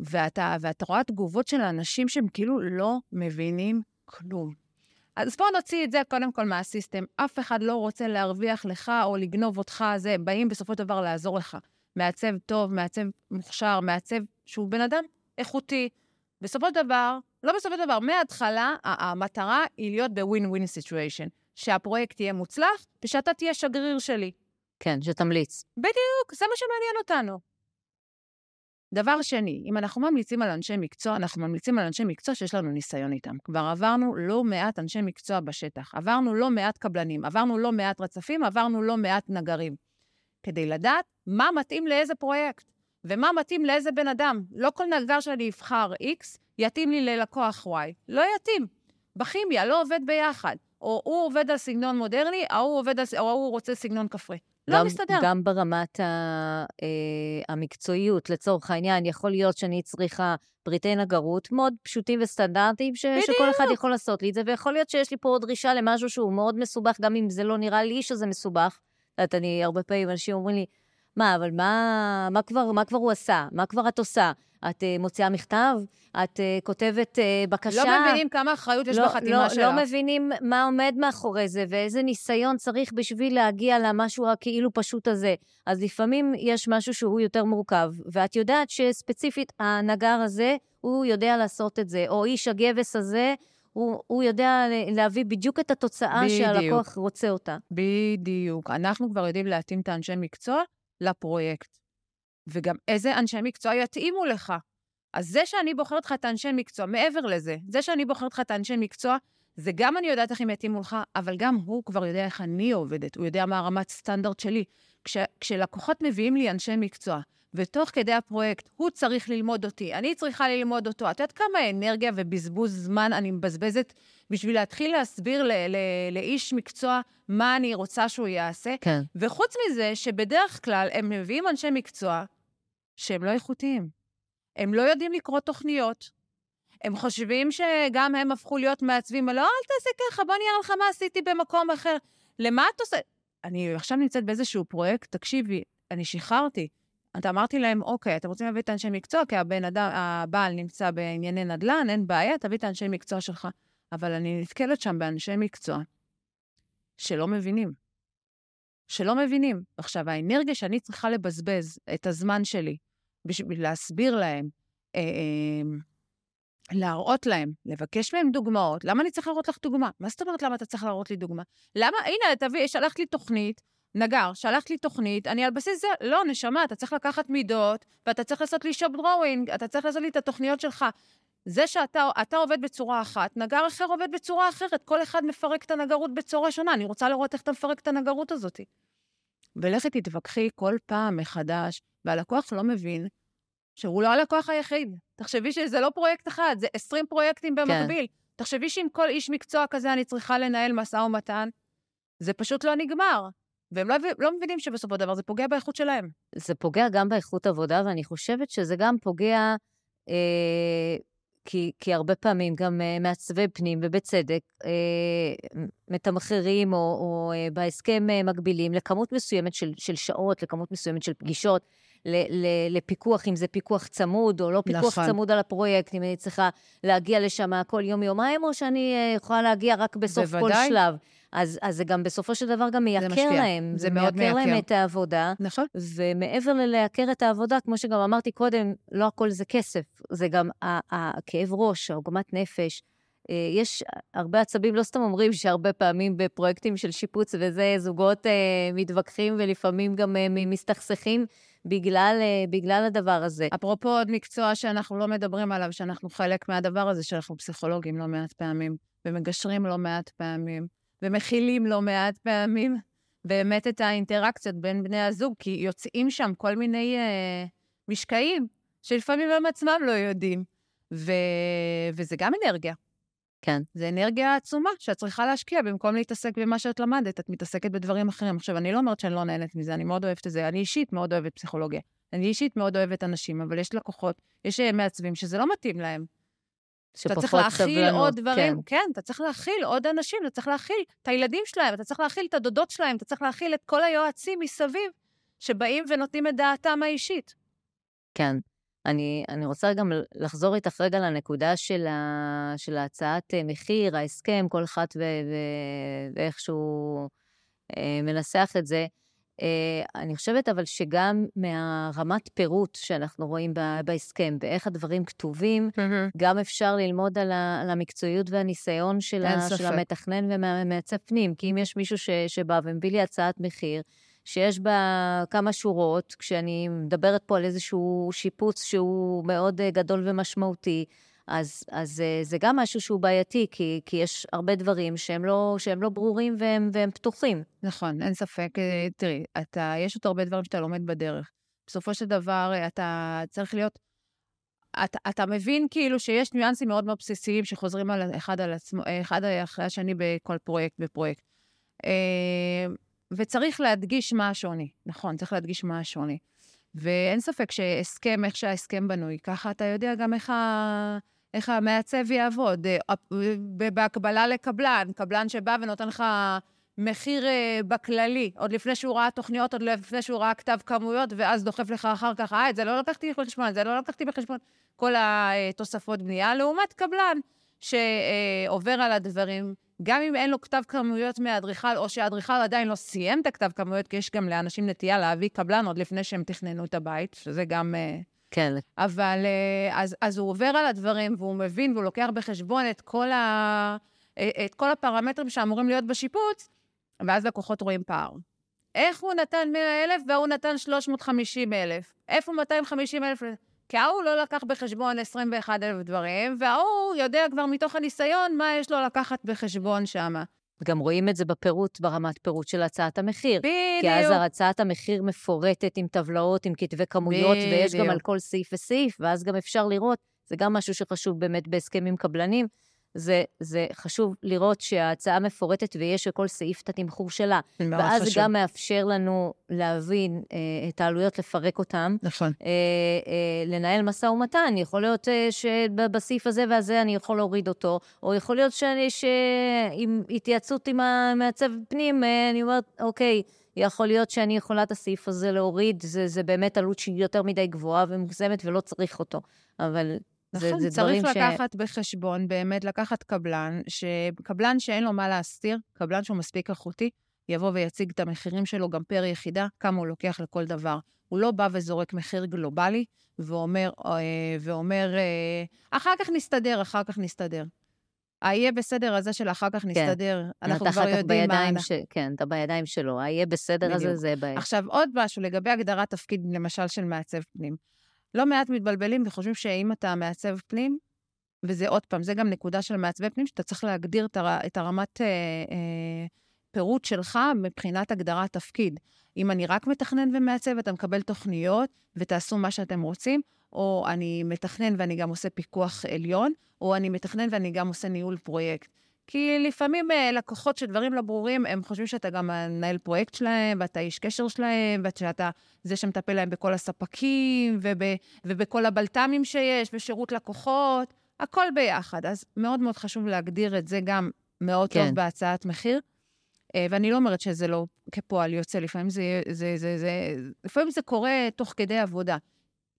ואתה, ואתה רואה תגובות של אנשים שהם כאילו לא מבינים כלום. אז בואו נוציא את זה קודם כל מה system. אף אחד לא רוצה להרוויח לך או לגנוב אותך, זה, באים בסופו של דבר לעזור לך. מעצב טוב, מעצב מוכשר, מעצב שהוא בן אדם איכותי. בסופו של דבר, לא בסופו של דבר, מההתחלה, המטרה היא להיות ב win-win situation. שהפרויקט יהיה מוצלח ושאתה תהיה שגריר שלי. כן, שתמליץ. בדיוק, זה מה שמעניין אותנו. דבר שני, אם אנחנו ממליצים על אנשי מקצוע, אנחנו ממליצים על אנשי מקצוע שיש לנו ניסיון איתם. כבר עברנו לא מעט אנשי מקצוע בשטח, עברנו לא מעט קבלנים, עברנו לא מעט רצפים, עברנו לא מעט נגרים. כדי לדעת מה מתאים לאיזה פרויקט, ומה מתאים לאיזה בן אדם. לא כל נגר שאני אבחר X יתאים לי ללקוח Y. לא יתאים. בכימיה לא עובד ביחד. או הוא עובד על סגנון מודרני, ההוא עובד על, או ההוא רוצה סגנון כפרי. לא מסתדר. גם ברמת ה, אה, המקצועיות, לצורך העניין, יכול להיות שאני צריכה פריטי נגרות מאוד פשוטים וסטנדרטיים, ש, שכל אחד יכול לעשות לי את זה, ויכול להיות שיש לי פה עוד דרישה למשהו שהוא מאוד מסובך, גם אם זה לא נראה לי שזה מסובך. את יודעת, אני, הרבה פעמים אנשים אומרים לי, מה, אבל מה, מה, כבר, מה כבר הוא עשה? מה כבר את עושה? את uh, מוציאה מכתב, את uh, כותבת uh, בקשה. לא מבינים כמה אחריות יש לא, בחתימה לא, שלך. לא מבינים מה עומד מאחורי זה, ואיזה ניסיון צריך בשביל להגיע למשהו הכאילו פשוט הזה. אז לפעמים יש משהו שהוא יותר מורכב, ואת יודעת שספציפית הנגר הזה, הוא יודע לעשות את זה, או איש הגבס הזה, הוא, הוא יודע להביא בדיוק את התוצאה בדיוק. שהלקוח רוצה אותה. בדיוק. אנחנו כבר יודעים להתאים את האנשי מקצוע לפרויקט. וגם איזה אנשי מקצוע יתאימו לך. אז זה שאני בוחרת לך את האנשי מקצוע, מעבר לזה, זה שאני בוחרת לך את האנשי מקצוע, זה גם אני יודעת איך הם יתאימו לך, אבל גם הוא כבר יודע איך אני עובדת, הוא יודע מה הרמת סטנדרט שלי. כש, כשלקוחות מביאים לי אנשי מקצוע, ותוך כדי הפרויקט הוא צריך ללמוד אותי, אני צריכה ללמוד אותו. את יודעת כמה אנרגיה ובזבוז זמן אני מבזבזת בשביל להתחיל להסביר ל- ל- לאיש מקצוע מה אני רוצה שהוא יעשה? כן. וחוץ מזה, שבדרך כלל הם מביאים אנשי מקצוע שהם לא איכותיים. הם לא יודעים לקרוא תוכניות. הם חושבים שגם הם הפכו להיות מעצבים, לא, אל תעשה ככה, בוא נראה לך מה עשיתי במקום אחר. למה את עושה? אני עכשיו נמצאת באיזשהו פרויקט, תקשיבי, אני שחררתי. את אמרתי להם, אוקיי, אתם רוצים להביא את האנשי מקצוע, כי הבן אדם, הבעל נמצא בענייני נדל"ן, אין בעיה, תביא את האנשי מקצוע שלך. אבל אני נתקלת שם באנשי מקצוע שלא מבינים. שלא מבינים. עכשיו, האנרגיה שאני צריכה לבזבז את הזמן שלי בשביל להסביר להם, אה, אה, להראות להם, לבקש מהם דוגמאות. למה אני צריך להראות לך דוגמה? מה זאת אומרת למה אתה צריך להראות לי דוגמה? למה, הנה, תביא, שלחת לי תוכנית, נגר, שלחת לי תוכנית, אני על בסיס זה, לא, נשמה, אתה צריך לקחת מידות, ואתה צריך לעשות לי שופ דרואינג, אתה צריך לעשות לי את התוכניות שלך. זה שאתה אתה עובד בצורה אחת, נגר אחר עובד בצורה אחרת. כל אחד מפרק את הנגרות בצורה שונה. אני רוצה לראות איך אתה מפרק את הנגרות הזאת. ולכי תתווכחי כל פעם מחדש, והלקוח לא מבין שהוא לא הלקוח היחיד. תחשבי שזה לא פרויקט אחד, זה 20 פרויקטים במקביל. כן. תחשבי שעם כל איש מקצוע כזה אני צריכה לנהל משא ומתן, זה פשוט לא נגמר. והם לא, לא מבינים שבסופו של דבר זה פוגע באיכות שלהם. זה פוגע גם באיכות עבודה, ואני חושבת שזה גם פוגע, אה, כי, כי הרבה פעמים גם אה, מעצבי פנים, ובצדק, אה, מתמחרים או, או אה, בהסכם אה, מגבילים לכמות מסוימת של, של שעות, לכמות מסוימת של פגישות. לפיקוח, אם זה פיקוח צמוד או לא פיקוח נכון. צמוד על הפרויקט, אם אני צריכה להגיע לשם כל יום-יומיים, או שאני אה, יכולה להגיע רק בסוף בוודאי. כל שלב. אז, אז זה גם בסופו של דבר גם מייקר להם. זה מאוד מייקר. מייקר להם את העבודה. נכון. ומעבר ללייקר את העבודה, כמו שגם אמרתי קודם, לא הכל זה כסף, זה גם הכאב ראש, העוגמת נפש. אה, יש הרבה עצבים, לא סתם אומרים שהרבה פעמים בפרויקטים של שיפוץ וזה, זוגות אה, מתווכחים ולפעמים גם מסתכסכים בגלל, בגלל הדבר הזה. אפרופו עוד מקצוע שאנחנו לא מדברים עליו, שאנחנו חלק מהדבר הזה, שאנחנו פסיכולוגים לא מעט פעמים, ומגשרים לא מעט פעמים, ומכילים לא מעט פעמים, באמת את האינטראקציות בין בני הזוג, כי יוצאים שם כל מיני אה, משקעים, שלפעמים הם עצמם לא יודעים, ו... וזה גם אנרגיה. כן. זה אנרגיה עצומה שאת צריכה להשקיע במקום להתעסק במה שאת למדת, את מתעסקת בדברים אחרים. עכשיו, אני לא אומרת שאני לא נהנית מזה, אני מאוד אוהבת את זה. אני אישית מאוד אוהבת פסיכולוגיה. אני אישית מאוד אוהבת אנשים, אבל יש לקוחות, יש אה, מעצבים שזה לא מתאים להם. שפחות אתה צריך להכיל עוד דברים, כן. כן, אתה צריך להכיל עוד אנשים, אתה צריך להכיל את הילדים שלהם, אתה צריך להכיל את הדודות שלהם, אתה צריך להכיל את כל היועצים מסביב, שבאים ונותנים את דעתם האישית. כן. אני, אני רוצה גם לחזור איתך רגע לנקודה של, ה, של ההצעת אה, מחיר, ההסכם, כל אחד ו, ו, ואיך שהוא אה, מנסח את זה. אה, אני חושבת אבל שגם מהרמת פירוט שאנחנו רואים בהסכם, באיך הדברים כתובים, mm-hmm. גם אפשר ללמוד על, ה, על המקצועיות והניסיון של, ה, של המתכנן ומעצב פנים. כי אם יש מישהו ש, שבא ומביא לי הצעת מחיר, שיש בה כמה שורות, כשאני מדברת פה על איזשהו שיפוץ שהוא מאוד אה, גדול ומשמעותי, אז, אז אה, זה גם משהו שהוא בעייתי, כי, כי יש הרבה דברים שהם לא, שהם לא ברורים והם, והם פתוחים. נכון, אין ספק. אה, תראי, אתה, יש עוד הרבה דברים שאתה לומד בדרך. בסופו של דבר, אתה צריך להיות... אתה, אתה מבין כאילו שיש ניואנסים מאוד מאוד בסיסיים שחוזרים על אחד, על עצמו, אחד אחרי השני בכל פרויקט ופרויקט. וצריך להדגיש מה השוני. נכון, צריך להדגיש מה השוני. ואין ספק שהסכם, איך שההסכם בנוי, ככה אתה יודע גם איך, ה... איך המעצב יעבוד. אה, בהקבלה לקבלן, קבלן שבא ונותן לך מחיר uh, בכללי, עוד לפני שהוא ראה תוכניות, עוד לפני שהוא ראה כתב כמויות, ואז דוחף לך אחר כך, אה, את זה לא לקחתי בחשבון, את זה לא לקחתי בחשבון, כל התוספות בנייה, לעומת קבלן שעובר על הדברים, גם אם אין לו כתב כמויות מהאדריכל, או שהאדריכל עדיין לא סיים את הכתב כמויות, כי יש גם לאנשים נטייה להביא קבלן עוד לפני שהם תכננו את הבית, שזה גם... Uh, כן. אבל אז, אז הוא עובר על הדברים, והוא מבין, והוא לוקח בחשבון את כל, ה, את כל הפרמטרים שאמורים להיות בשיפוץ, ואז לקוחות רואים פער. איך הוא נתן 100,000 והוא נתן 350,000? איפה 250,000? כי ההוא לא לקח בחשבון 21,000 דברים, וההוא יודע כבר מתוך הניסיון מה יש לו לקחת בחשבון שם. גם רואים את זה בפירוט, ברמת פירוט של הצעת המחיר. בדיוק. כי אז הצעת המחיר מפורטת עם טבלאות, עם כתבי כמויות, בדיוק. ויש גם על כל סעיף וסעיף, ואז גם אפשר לראות, זה גם משהו שחשוב באמת בהסכמים קבלנים, זה, זה חשוב לראות שההצעה מפורטת ויש לכל סעיף את התמחור שלה. מאוד ואז חשוב. גם מאפשר לנו להבין אה, את העלויות, לפרק אותן. נכון. אה, אה, לנהל משא ומתן. יכול להיות אה, שבסעיף הזה והזה אני יכול להוריד אותו, או יכול להיות שאני, שעם התייעצות עם המעצב פנים, אה, אני אומרת, אוקיי, יכול להיות שאני יכולה את הסעיף הזה להוריד, זה, זה באמת עלות שהיא יותר מדי גבוהה ומוגזמת ולא צריך אותו. אבל נכון, זה, זה צריך לקחת ש... בחשבון, באמת לקחת קבלן, קבלן שאין לו מה להסתיר, קבלן שהוא מספיק איכותי, יבוא ויציג את המחירים שלו גם פר יחידה, כמה הוא לוקח לכל דבר. הוא לא בא וזורק מחיר גלובלי ואומר, אה, ואומר אחר כך נסתדר, אחר כך נסתדר. היהיה בסדר הזה של אחר כך נסתדר, כן. אנחנו כבר יודעים מה... ש... כן, אתה בידיים שלו, היהיה בסדר בדיוק. הזה, זה בעיה. עכשיו, עוד משהו לגבי הגדרת תפקיד, למשל, של מעצב פנים. לא מעט מתבלבלים וחושבים שאם אתה מעצב פנים, וזה עוד פעם, זה גם נקודה של מעצבי פנים, שאתה צריך להגדיר את, הר, את הרמת אה, אה, פירוט שלך מבחינת הגדרת תפקיד. אם אני רק מתכנן ומעצב, אתה מקבל תוכניות ותעשו מה שאתם רוצים, או אני מתכנן ואני גם עושה פיקוח עליון, או אני מתכנן ואני גם עושה ניהול פרויקט. כי לפעמים אה, לקוחות שדברים לא ברורים, הם חושבים שאתה גם מנהל פרויקט שלהם, ואתה איש קשר שלהם, ושאתה זה שמטפל להם בכל הספקים, וב, ובכל הבלת"מים שיש, ושירות לקוחות, הכל ביחד. אז מאוד מאוד חשוב להגדיר את זה גם מאוד כן. טוב בהצעת מחיר. אה, ואני לא אומרת שזה לא כפועל יוצא, לפעמים זה, זה, זה, זה, לפעמים זה קורה תוך כדי עבודה.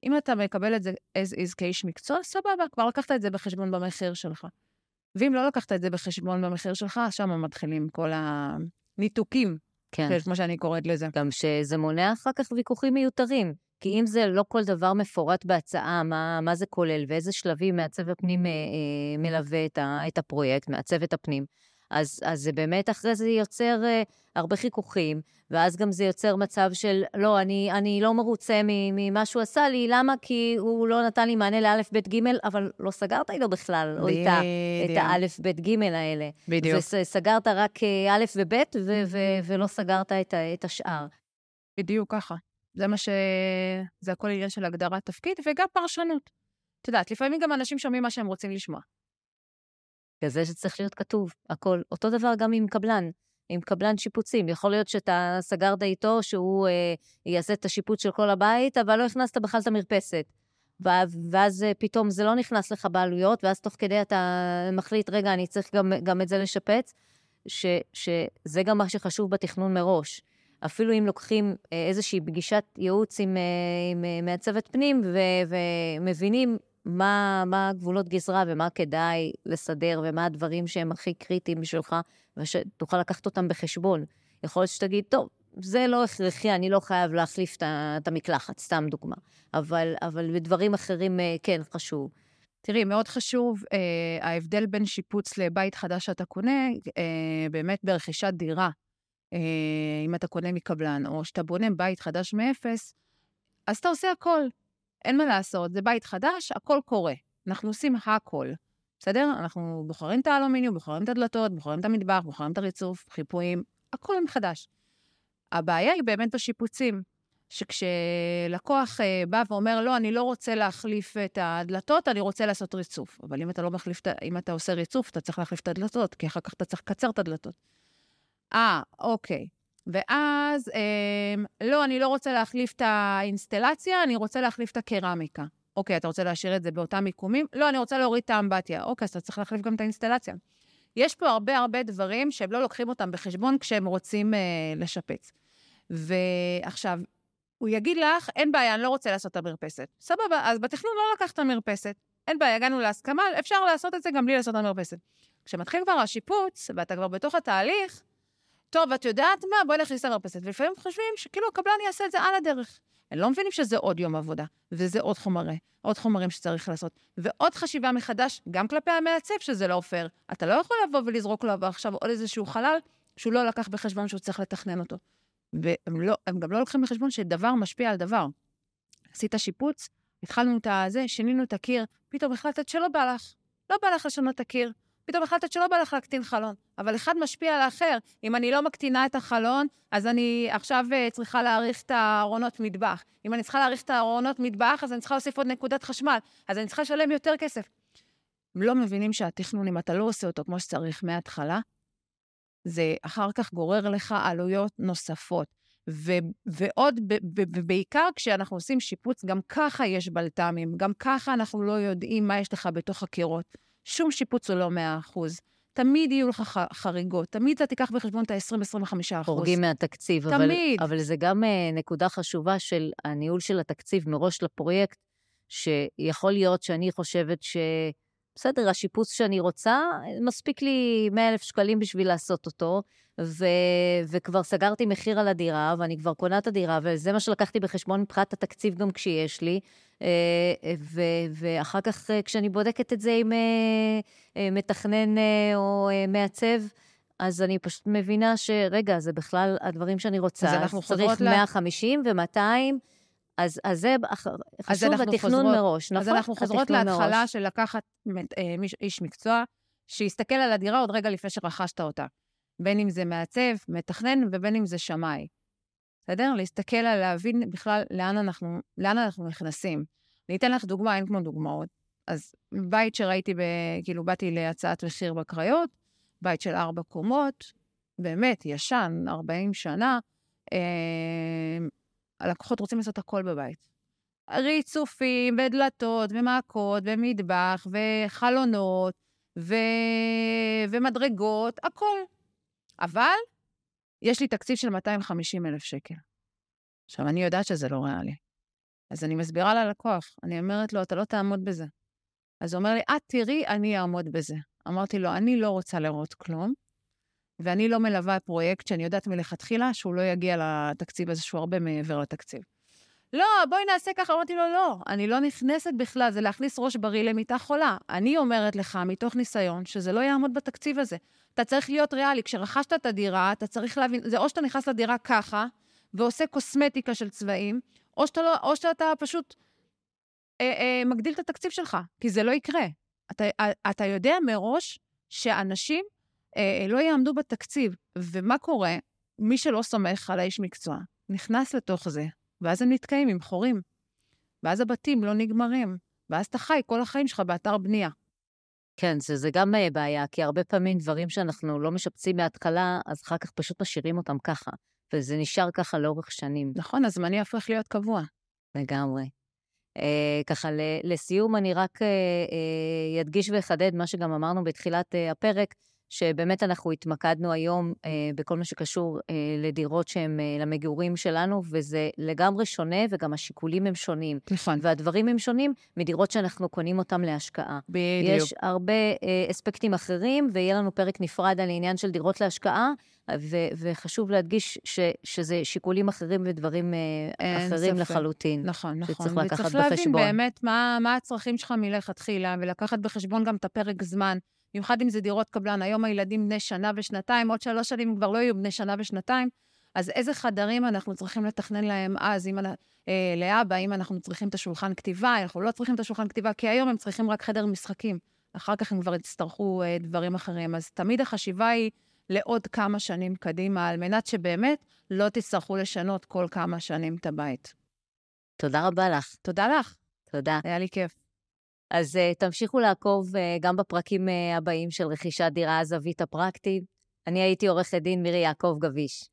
אם אתה מקבל את זה as is כאיש מקצוע, סבבה, כבר לקחת את זה בחשבון במחיר שלך. ואם לא לקחת את זה בחשבון במחיר שלך, שם מתחילים כל הניתוקים, כן. כמו שאני קוראת לזה. גם שזה מונע אחר כך ויכוחים מיותרים. כי אם זה לא כל דבר מפורט בהצעה, מה, מה זה כולל ואיזה שלבים מעצב הפנים אה, אה, מלווה את, ה, את הפרויקט, מעצב את הפנים, אז, אז זה באמת אחרי זה יוצר אה, הרבה חיכוכים, ואז גם זה יוצר מצב של, לא, אני, אני לא מרוצה ממה שהוא עשה לי, למה? כי הוא לא נתן לי מענה לאלף, בית, גימל, אבל לא סגרת איתו בכלל, או איתה, את האלף, בית, גימל האלה. בדיוק. וסגרת רק אה, אלף ובית, ו- ו- ולא סגרת את, את השאר. בדיוק ככה. זה מה ש... זה הכל עניין של הגדרת תפקיד, וגם פרשנות. את יודעת, לפעמים גם אנשים שומעים מה שהם רוצים לשמוע. כזה שצריך להיות כתוב, הכל. אותו דבר גם עם קבלן, עם קבלן שיפוצים. יכול להיות שאתה סגרת איתו שהוא אה, יעשה את השיפוץ של כל הבית, אבל לא הכנסת בכלל את המרפסת. ואז אה, פתאום זה לא נכנס לך בעלויות, ואז תוך כדי אתה מחליט, רגע, אני צריך גם, גם את זה לשפץ, ש, שזה גם מה שחשוב בתכנון מראש. אפילו אם לוקחים אה, איזושהי פגישת ייעוץ עם, אה, עם מעצבת פנים ו, ומבינים מה, מה הגבולות גזרה ומה כדאי לסדר ומה הדברים שהם הכי קריטיים בשבילך, ושתוכל לקחת אותם בחשבון. יכול להיות שתגיד, טוב, זה לא הכרחי, אני לא חייב להחליף את המקלחת, סתם דוגמה. אבל, אבל בדברים אחרים אה, כן חשוב. תראי, מאוד חשוב אה, ההבדל בין שיפוץ לבית חדש שאתה קונה, אה, באמת ברכישת דירה. אה, אם אתה קונה מקבלן, או שאתה בונה בית חדש מאפס, אז אתה עושה הכל. אין מה לעשות, זה בית חדש, הכל קורה. אנחנו עושים הכל, בסדר? אנחנו בוחרים את האלומיניום, בוחרים את הדלתות, בוחרים את המטבח, בוחרים את הריצוף, חיפויים, הכל מחדש. הבעיה היא באמת בשיפוצים, שכשלקוח אה, בא ואומר, לא, אני לא רוצה להחליף את הדלתות, אני רוצה לעשות ריצוף. אבל אם אתה לא מחליף, אם אתה עושה ריצוף, אתה צריך להחליף את הדלתות, כי אחר כך אתה צריך לקצר את הדלתות. אה, אוקיי. ואז, אה, לא, אני לא רוצה להחליף את האינסטלציה, אני רוצה להחליף את הקרמיקה. אוקיי, אתה רוצה להשאיר את זה באותם מיקומים? לא, אני רוצה להוריד את האמבטיה. אוקיי, אז אתה צריך להחליף גם את האינסטלציה. יש פה הרבה הרבה דברים שהם לא לוקחים אותם בחשבון כשהם רוצים אה, לשפץ. ועכשיו, הוא יגיד לך, אין בעיה, אני לא רוצה לעשות את המרפסת. סבבה, אז בתכנון לא לקחת את המרפסת. אין בעיה, הגענו להסכמה, אפשר לעשות את זה גם בלי לעשות את המרפסת. כשמתחיל כבר השיפוץ, ואתה כבר בתוך התהליך, טוב, את יודעת מה? בואי נכניס את המרפסת. ולפעמים חושבים שכאילו הקבלן יעשה את זה על הדרך. הם לא מבינים שזה עוד יום עבודה, וזה עוד חומרי, עוד חומרים שצריך לעשות, ועוד חשיבה מחדש, גם כלפי המעצב, שזה לא פייר. אתה לא יכול לבוא ולזרוק לו עכשיו עוד איזשהו חלל שהוא לא לקח בחשבון שהוא צריך לתכנן אותו. והם לא, גם לא לוקחים בחשבון שדבר משפיע על דבר. עשית שיפוץ, התחלנו את הזה, שינינו את הקיר, פתאום החלטת שלא בא לך. לא בא לך לשנות את הקיר. פתאום החלטת שלא בא לך להקטין חלון, אבל אחד משפיע על האחר. אם אני לא מקטינה את החלון, אז אני עכשיו uh, צריכה להאריך את הארונות מטבח. אם אני צריכה להאריך את הארונות מטבח, אז אני צריכה להוסיף עוד נקודת חשמל. אז אני צריכה לשלם יותר כסף. הם לא מבינים שהתכנון, אם אתה לא עושה אותו כמו שצריך מההתחלה, זה אחר כך גורר לך עלויות נוספות. ו- ועוד, ובעיקר כשאנחנו עושים שיפוץ, גם ככה יש בלת"מים, גם ככה אנחנו לא יודעים מה יש לך בתוך הקירות. שום שיפוץ הוא לא 100%. תמיד יהיו לך חריגות, תמיד אתה תיקח בחשבון את ה-20-25 אחוז. חורגים מהתקציב. תמיד. אבל, אבל זה גם uh, נקודה חשובה של הניהול של התקציב מראש לפרויקט, שיכול להיות שאני חושבת ש... בסדר, השיפוץ שאני רוצה, מספיק לי 100 אלף שקלים בשביל לעשות אותו, ו... וכבר סגרתי מחיר על הדירה, ואני כבר קונה את הדירה, וזה מה שלקחתי בחשבון מבחינת התקציב גם כשיש לי. אה. ואחר כך, אה, כשאני בודקת את זה עם אה, מתכנן או מעצב, אז אני פשוט מבינה שרגע, זה בכלל הדברים שאני רוצה. אז אנחנו חוזרות ל... צריך 150 ו-200. אז, אז זה חשוב חוזרות, מראש, נכון? אז אנחנו חוזרות להתחלה מראש. של לקחת אה, איש מקצוע, שיסתכל על הדירה עוד רגע לפני שרכשת אותה. בין אם זה מעצב, מתכנן, ובין אם זה שמאי. בסדר? להסתכל על להבין בכלל לאן אנחנו, לאן אנחנו נכנסים. אני אתן לך דוגמה, אין כמו דוגמאות. אז בית שראיתי, ב, כאילו, באתי להצעת מחיר בקריות, בית של ארבע קומות, באמת, ישן, 40 שנה, אה, הלקוחות רוצים לעשות הכל בבית. ריצופים, ודלתות, ומעקות, ומטבח, וחלונות, ו... ומדרגות, הכל. אבל יש לי תקציב של 250 אלף שקל. עכשיו, אני יודעת שזה לא ריאלי. אז אני מסבירה ללקוח, אני אומרת לו, אתה לא תעמוד בזה. אז הוא אומר לי, את תראי, אני אעמוד בזה. אמרתי לו, אני לא רוצה לראות כלום, ואני לא מלווה פרויקט שאני יודעת מלכתחילה שהוא לא יגיע לתקציב הזה, שהוא הרבה מעבר לתקציב. לא, בואי נעשה ככה. אמרתי לו, לא, אני לא נכנסת בכלל, זה להכניס ראש בריא למיטה חולה. אני אומרת לך, מתוך ניסיון, שזה לא יעמוד בתקציב הזה. אתה צריך להיות ריאלי. כשרכשת את הדירה, אתה צריך להבין, זה או שאתה נכנס לדירה ככה, ועושה קוסמטיקה של צבעים, או שאתה, לא, או שאתה פשוט אה, אה, מגדיל את התקציב שלך, כי זה לא יקרה. אתה, אה, אתה יודע מראש שאנשים אה, לא יעמדו בתקציב. ומה קורה? מי שלא סומך על האיש מקצוע, נכנס לתוך זה, ואז הם נתקעים עם חורים. ואז הבתים לא נגמרים, ואז אתה חי כל החיים שלך באתר בנייה. כן, זה, זה גם אה, בעיה, כי הרבה פעמים דברים שאנחנו לא משפצים מההתחלה, אז אחר כך פשוט משאירים אותם ככה, וזה נשאר ככה לאורך שנים. נכון, הזמני הופך להיות קבוע. לגמרי. אה, ככה, לסיום, אני רק אה, אה, ידגיש ואחדד מה שגם אמרנו בתחילת אה, הפרק, שבאמת אנחנו התמקדנו היום אה, בכל מה שקשור אה, לדירות שהן אה, למגורים שלנו, וזה לגמרי שונה, וגם השיקולים הם שונים. נכון. והדברים הם שונים מדירות שאנחנו קונים אותן להשקעה. בדיוק. יש הרבה אה, אספקטים אחרים, ויהיה לנו פרק נפרד על העניין של דירות להשקעה, ו- וחשוב להדגיש ש- שזה שיקולים אחרים ודברים אה, אחרים ספק. לחלוטין. נכון, נכון. שצריך לקחת בחשבון. וצריך להבין באמת מה, מה הצרכים שלך מלכתחילה, ולקחת בחשבון גם את הפרק זמן. במיוחד אם זה דירות קבלן. היום הילדים בני שנה ושנתיים, עוד שלוש שנים כבר לא יהיו בני שנה ושנתיים. אז איזה חדרים אנחנו צריכים לתכנן להם אז, אם, אה, לאבא, אם אנחנו צריכים את השולחן כתיבה, אנחנו לא צריכים את השולחן כתיבה, כי היום הם צריכים רק חדר משחקים. אחר כך הם כבר יצטרכו אה, דברים אחרים. אז תמיד החשיבה היא לעוד כמה שנים קדימה, על מנת שבאמת לא תצטרכו לשנות כל כמה שנים את הבית. תודה רבה לך. תודה לך. תודה. היה לי כיף. אז uh, תמשיכו לעקוב uh, גם בפרקים uh, הבאים של רכישת דירה הזווית הפרקטית. אני הייתי עורכת דין מירי יעקב גביש.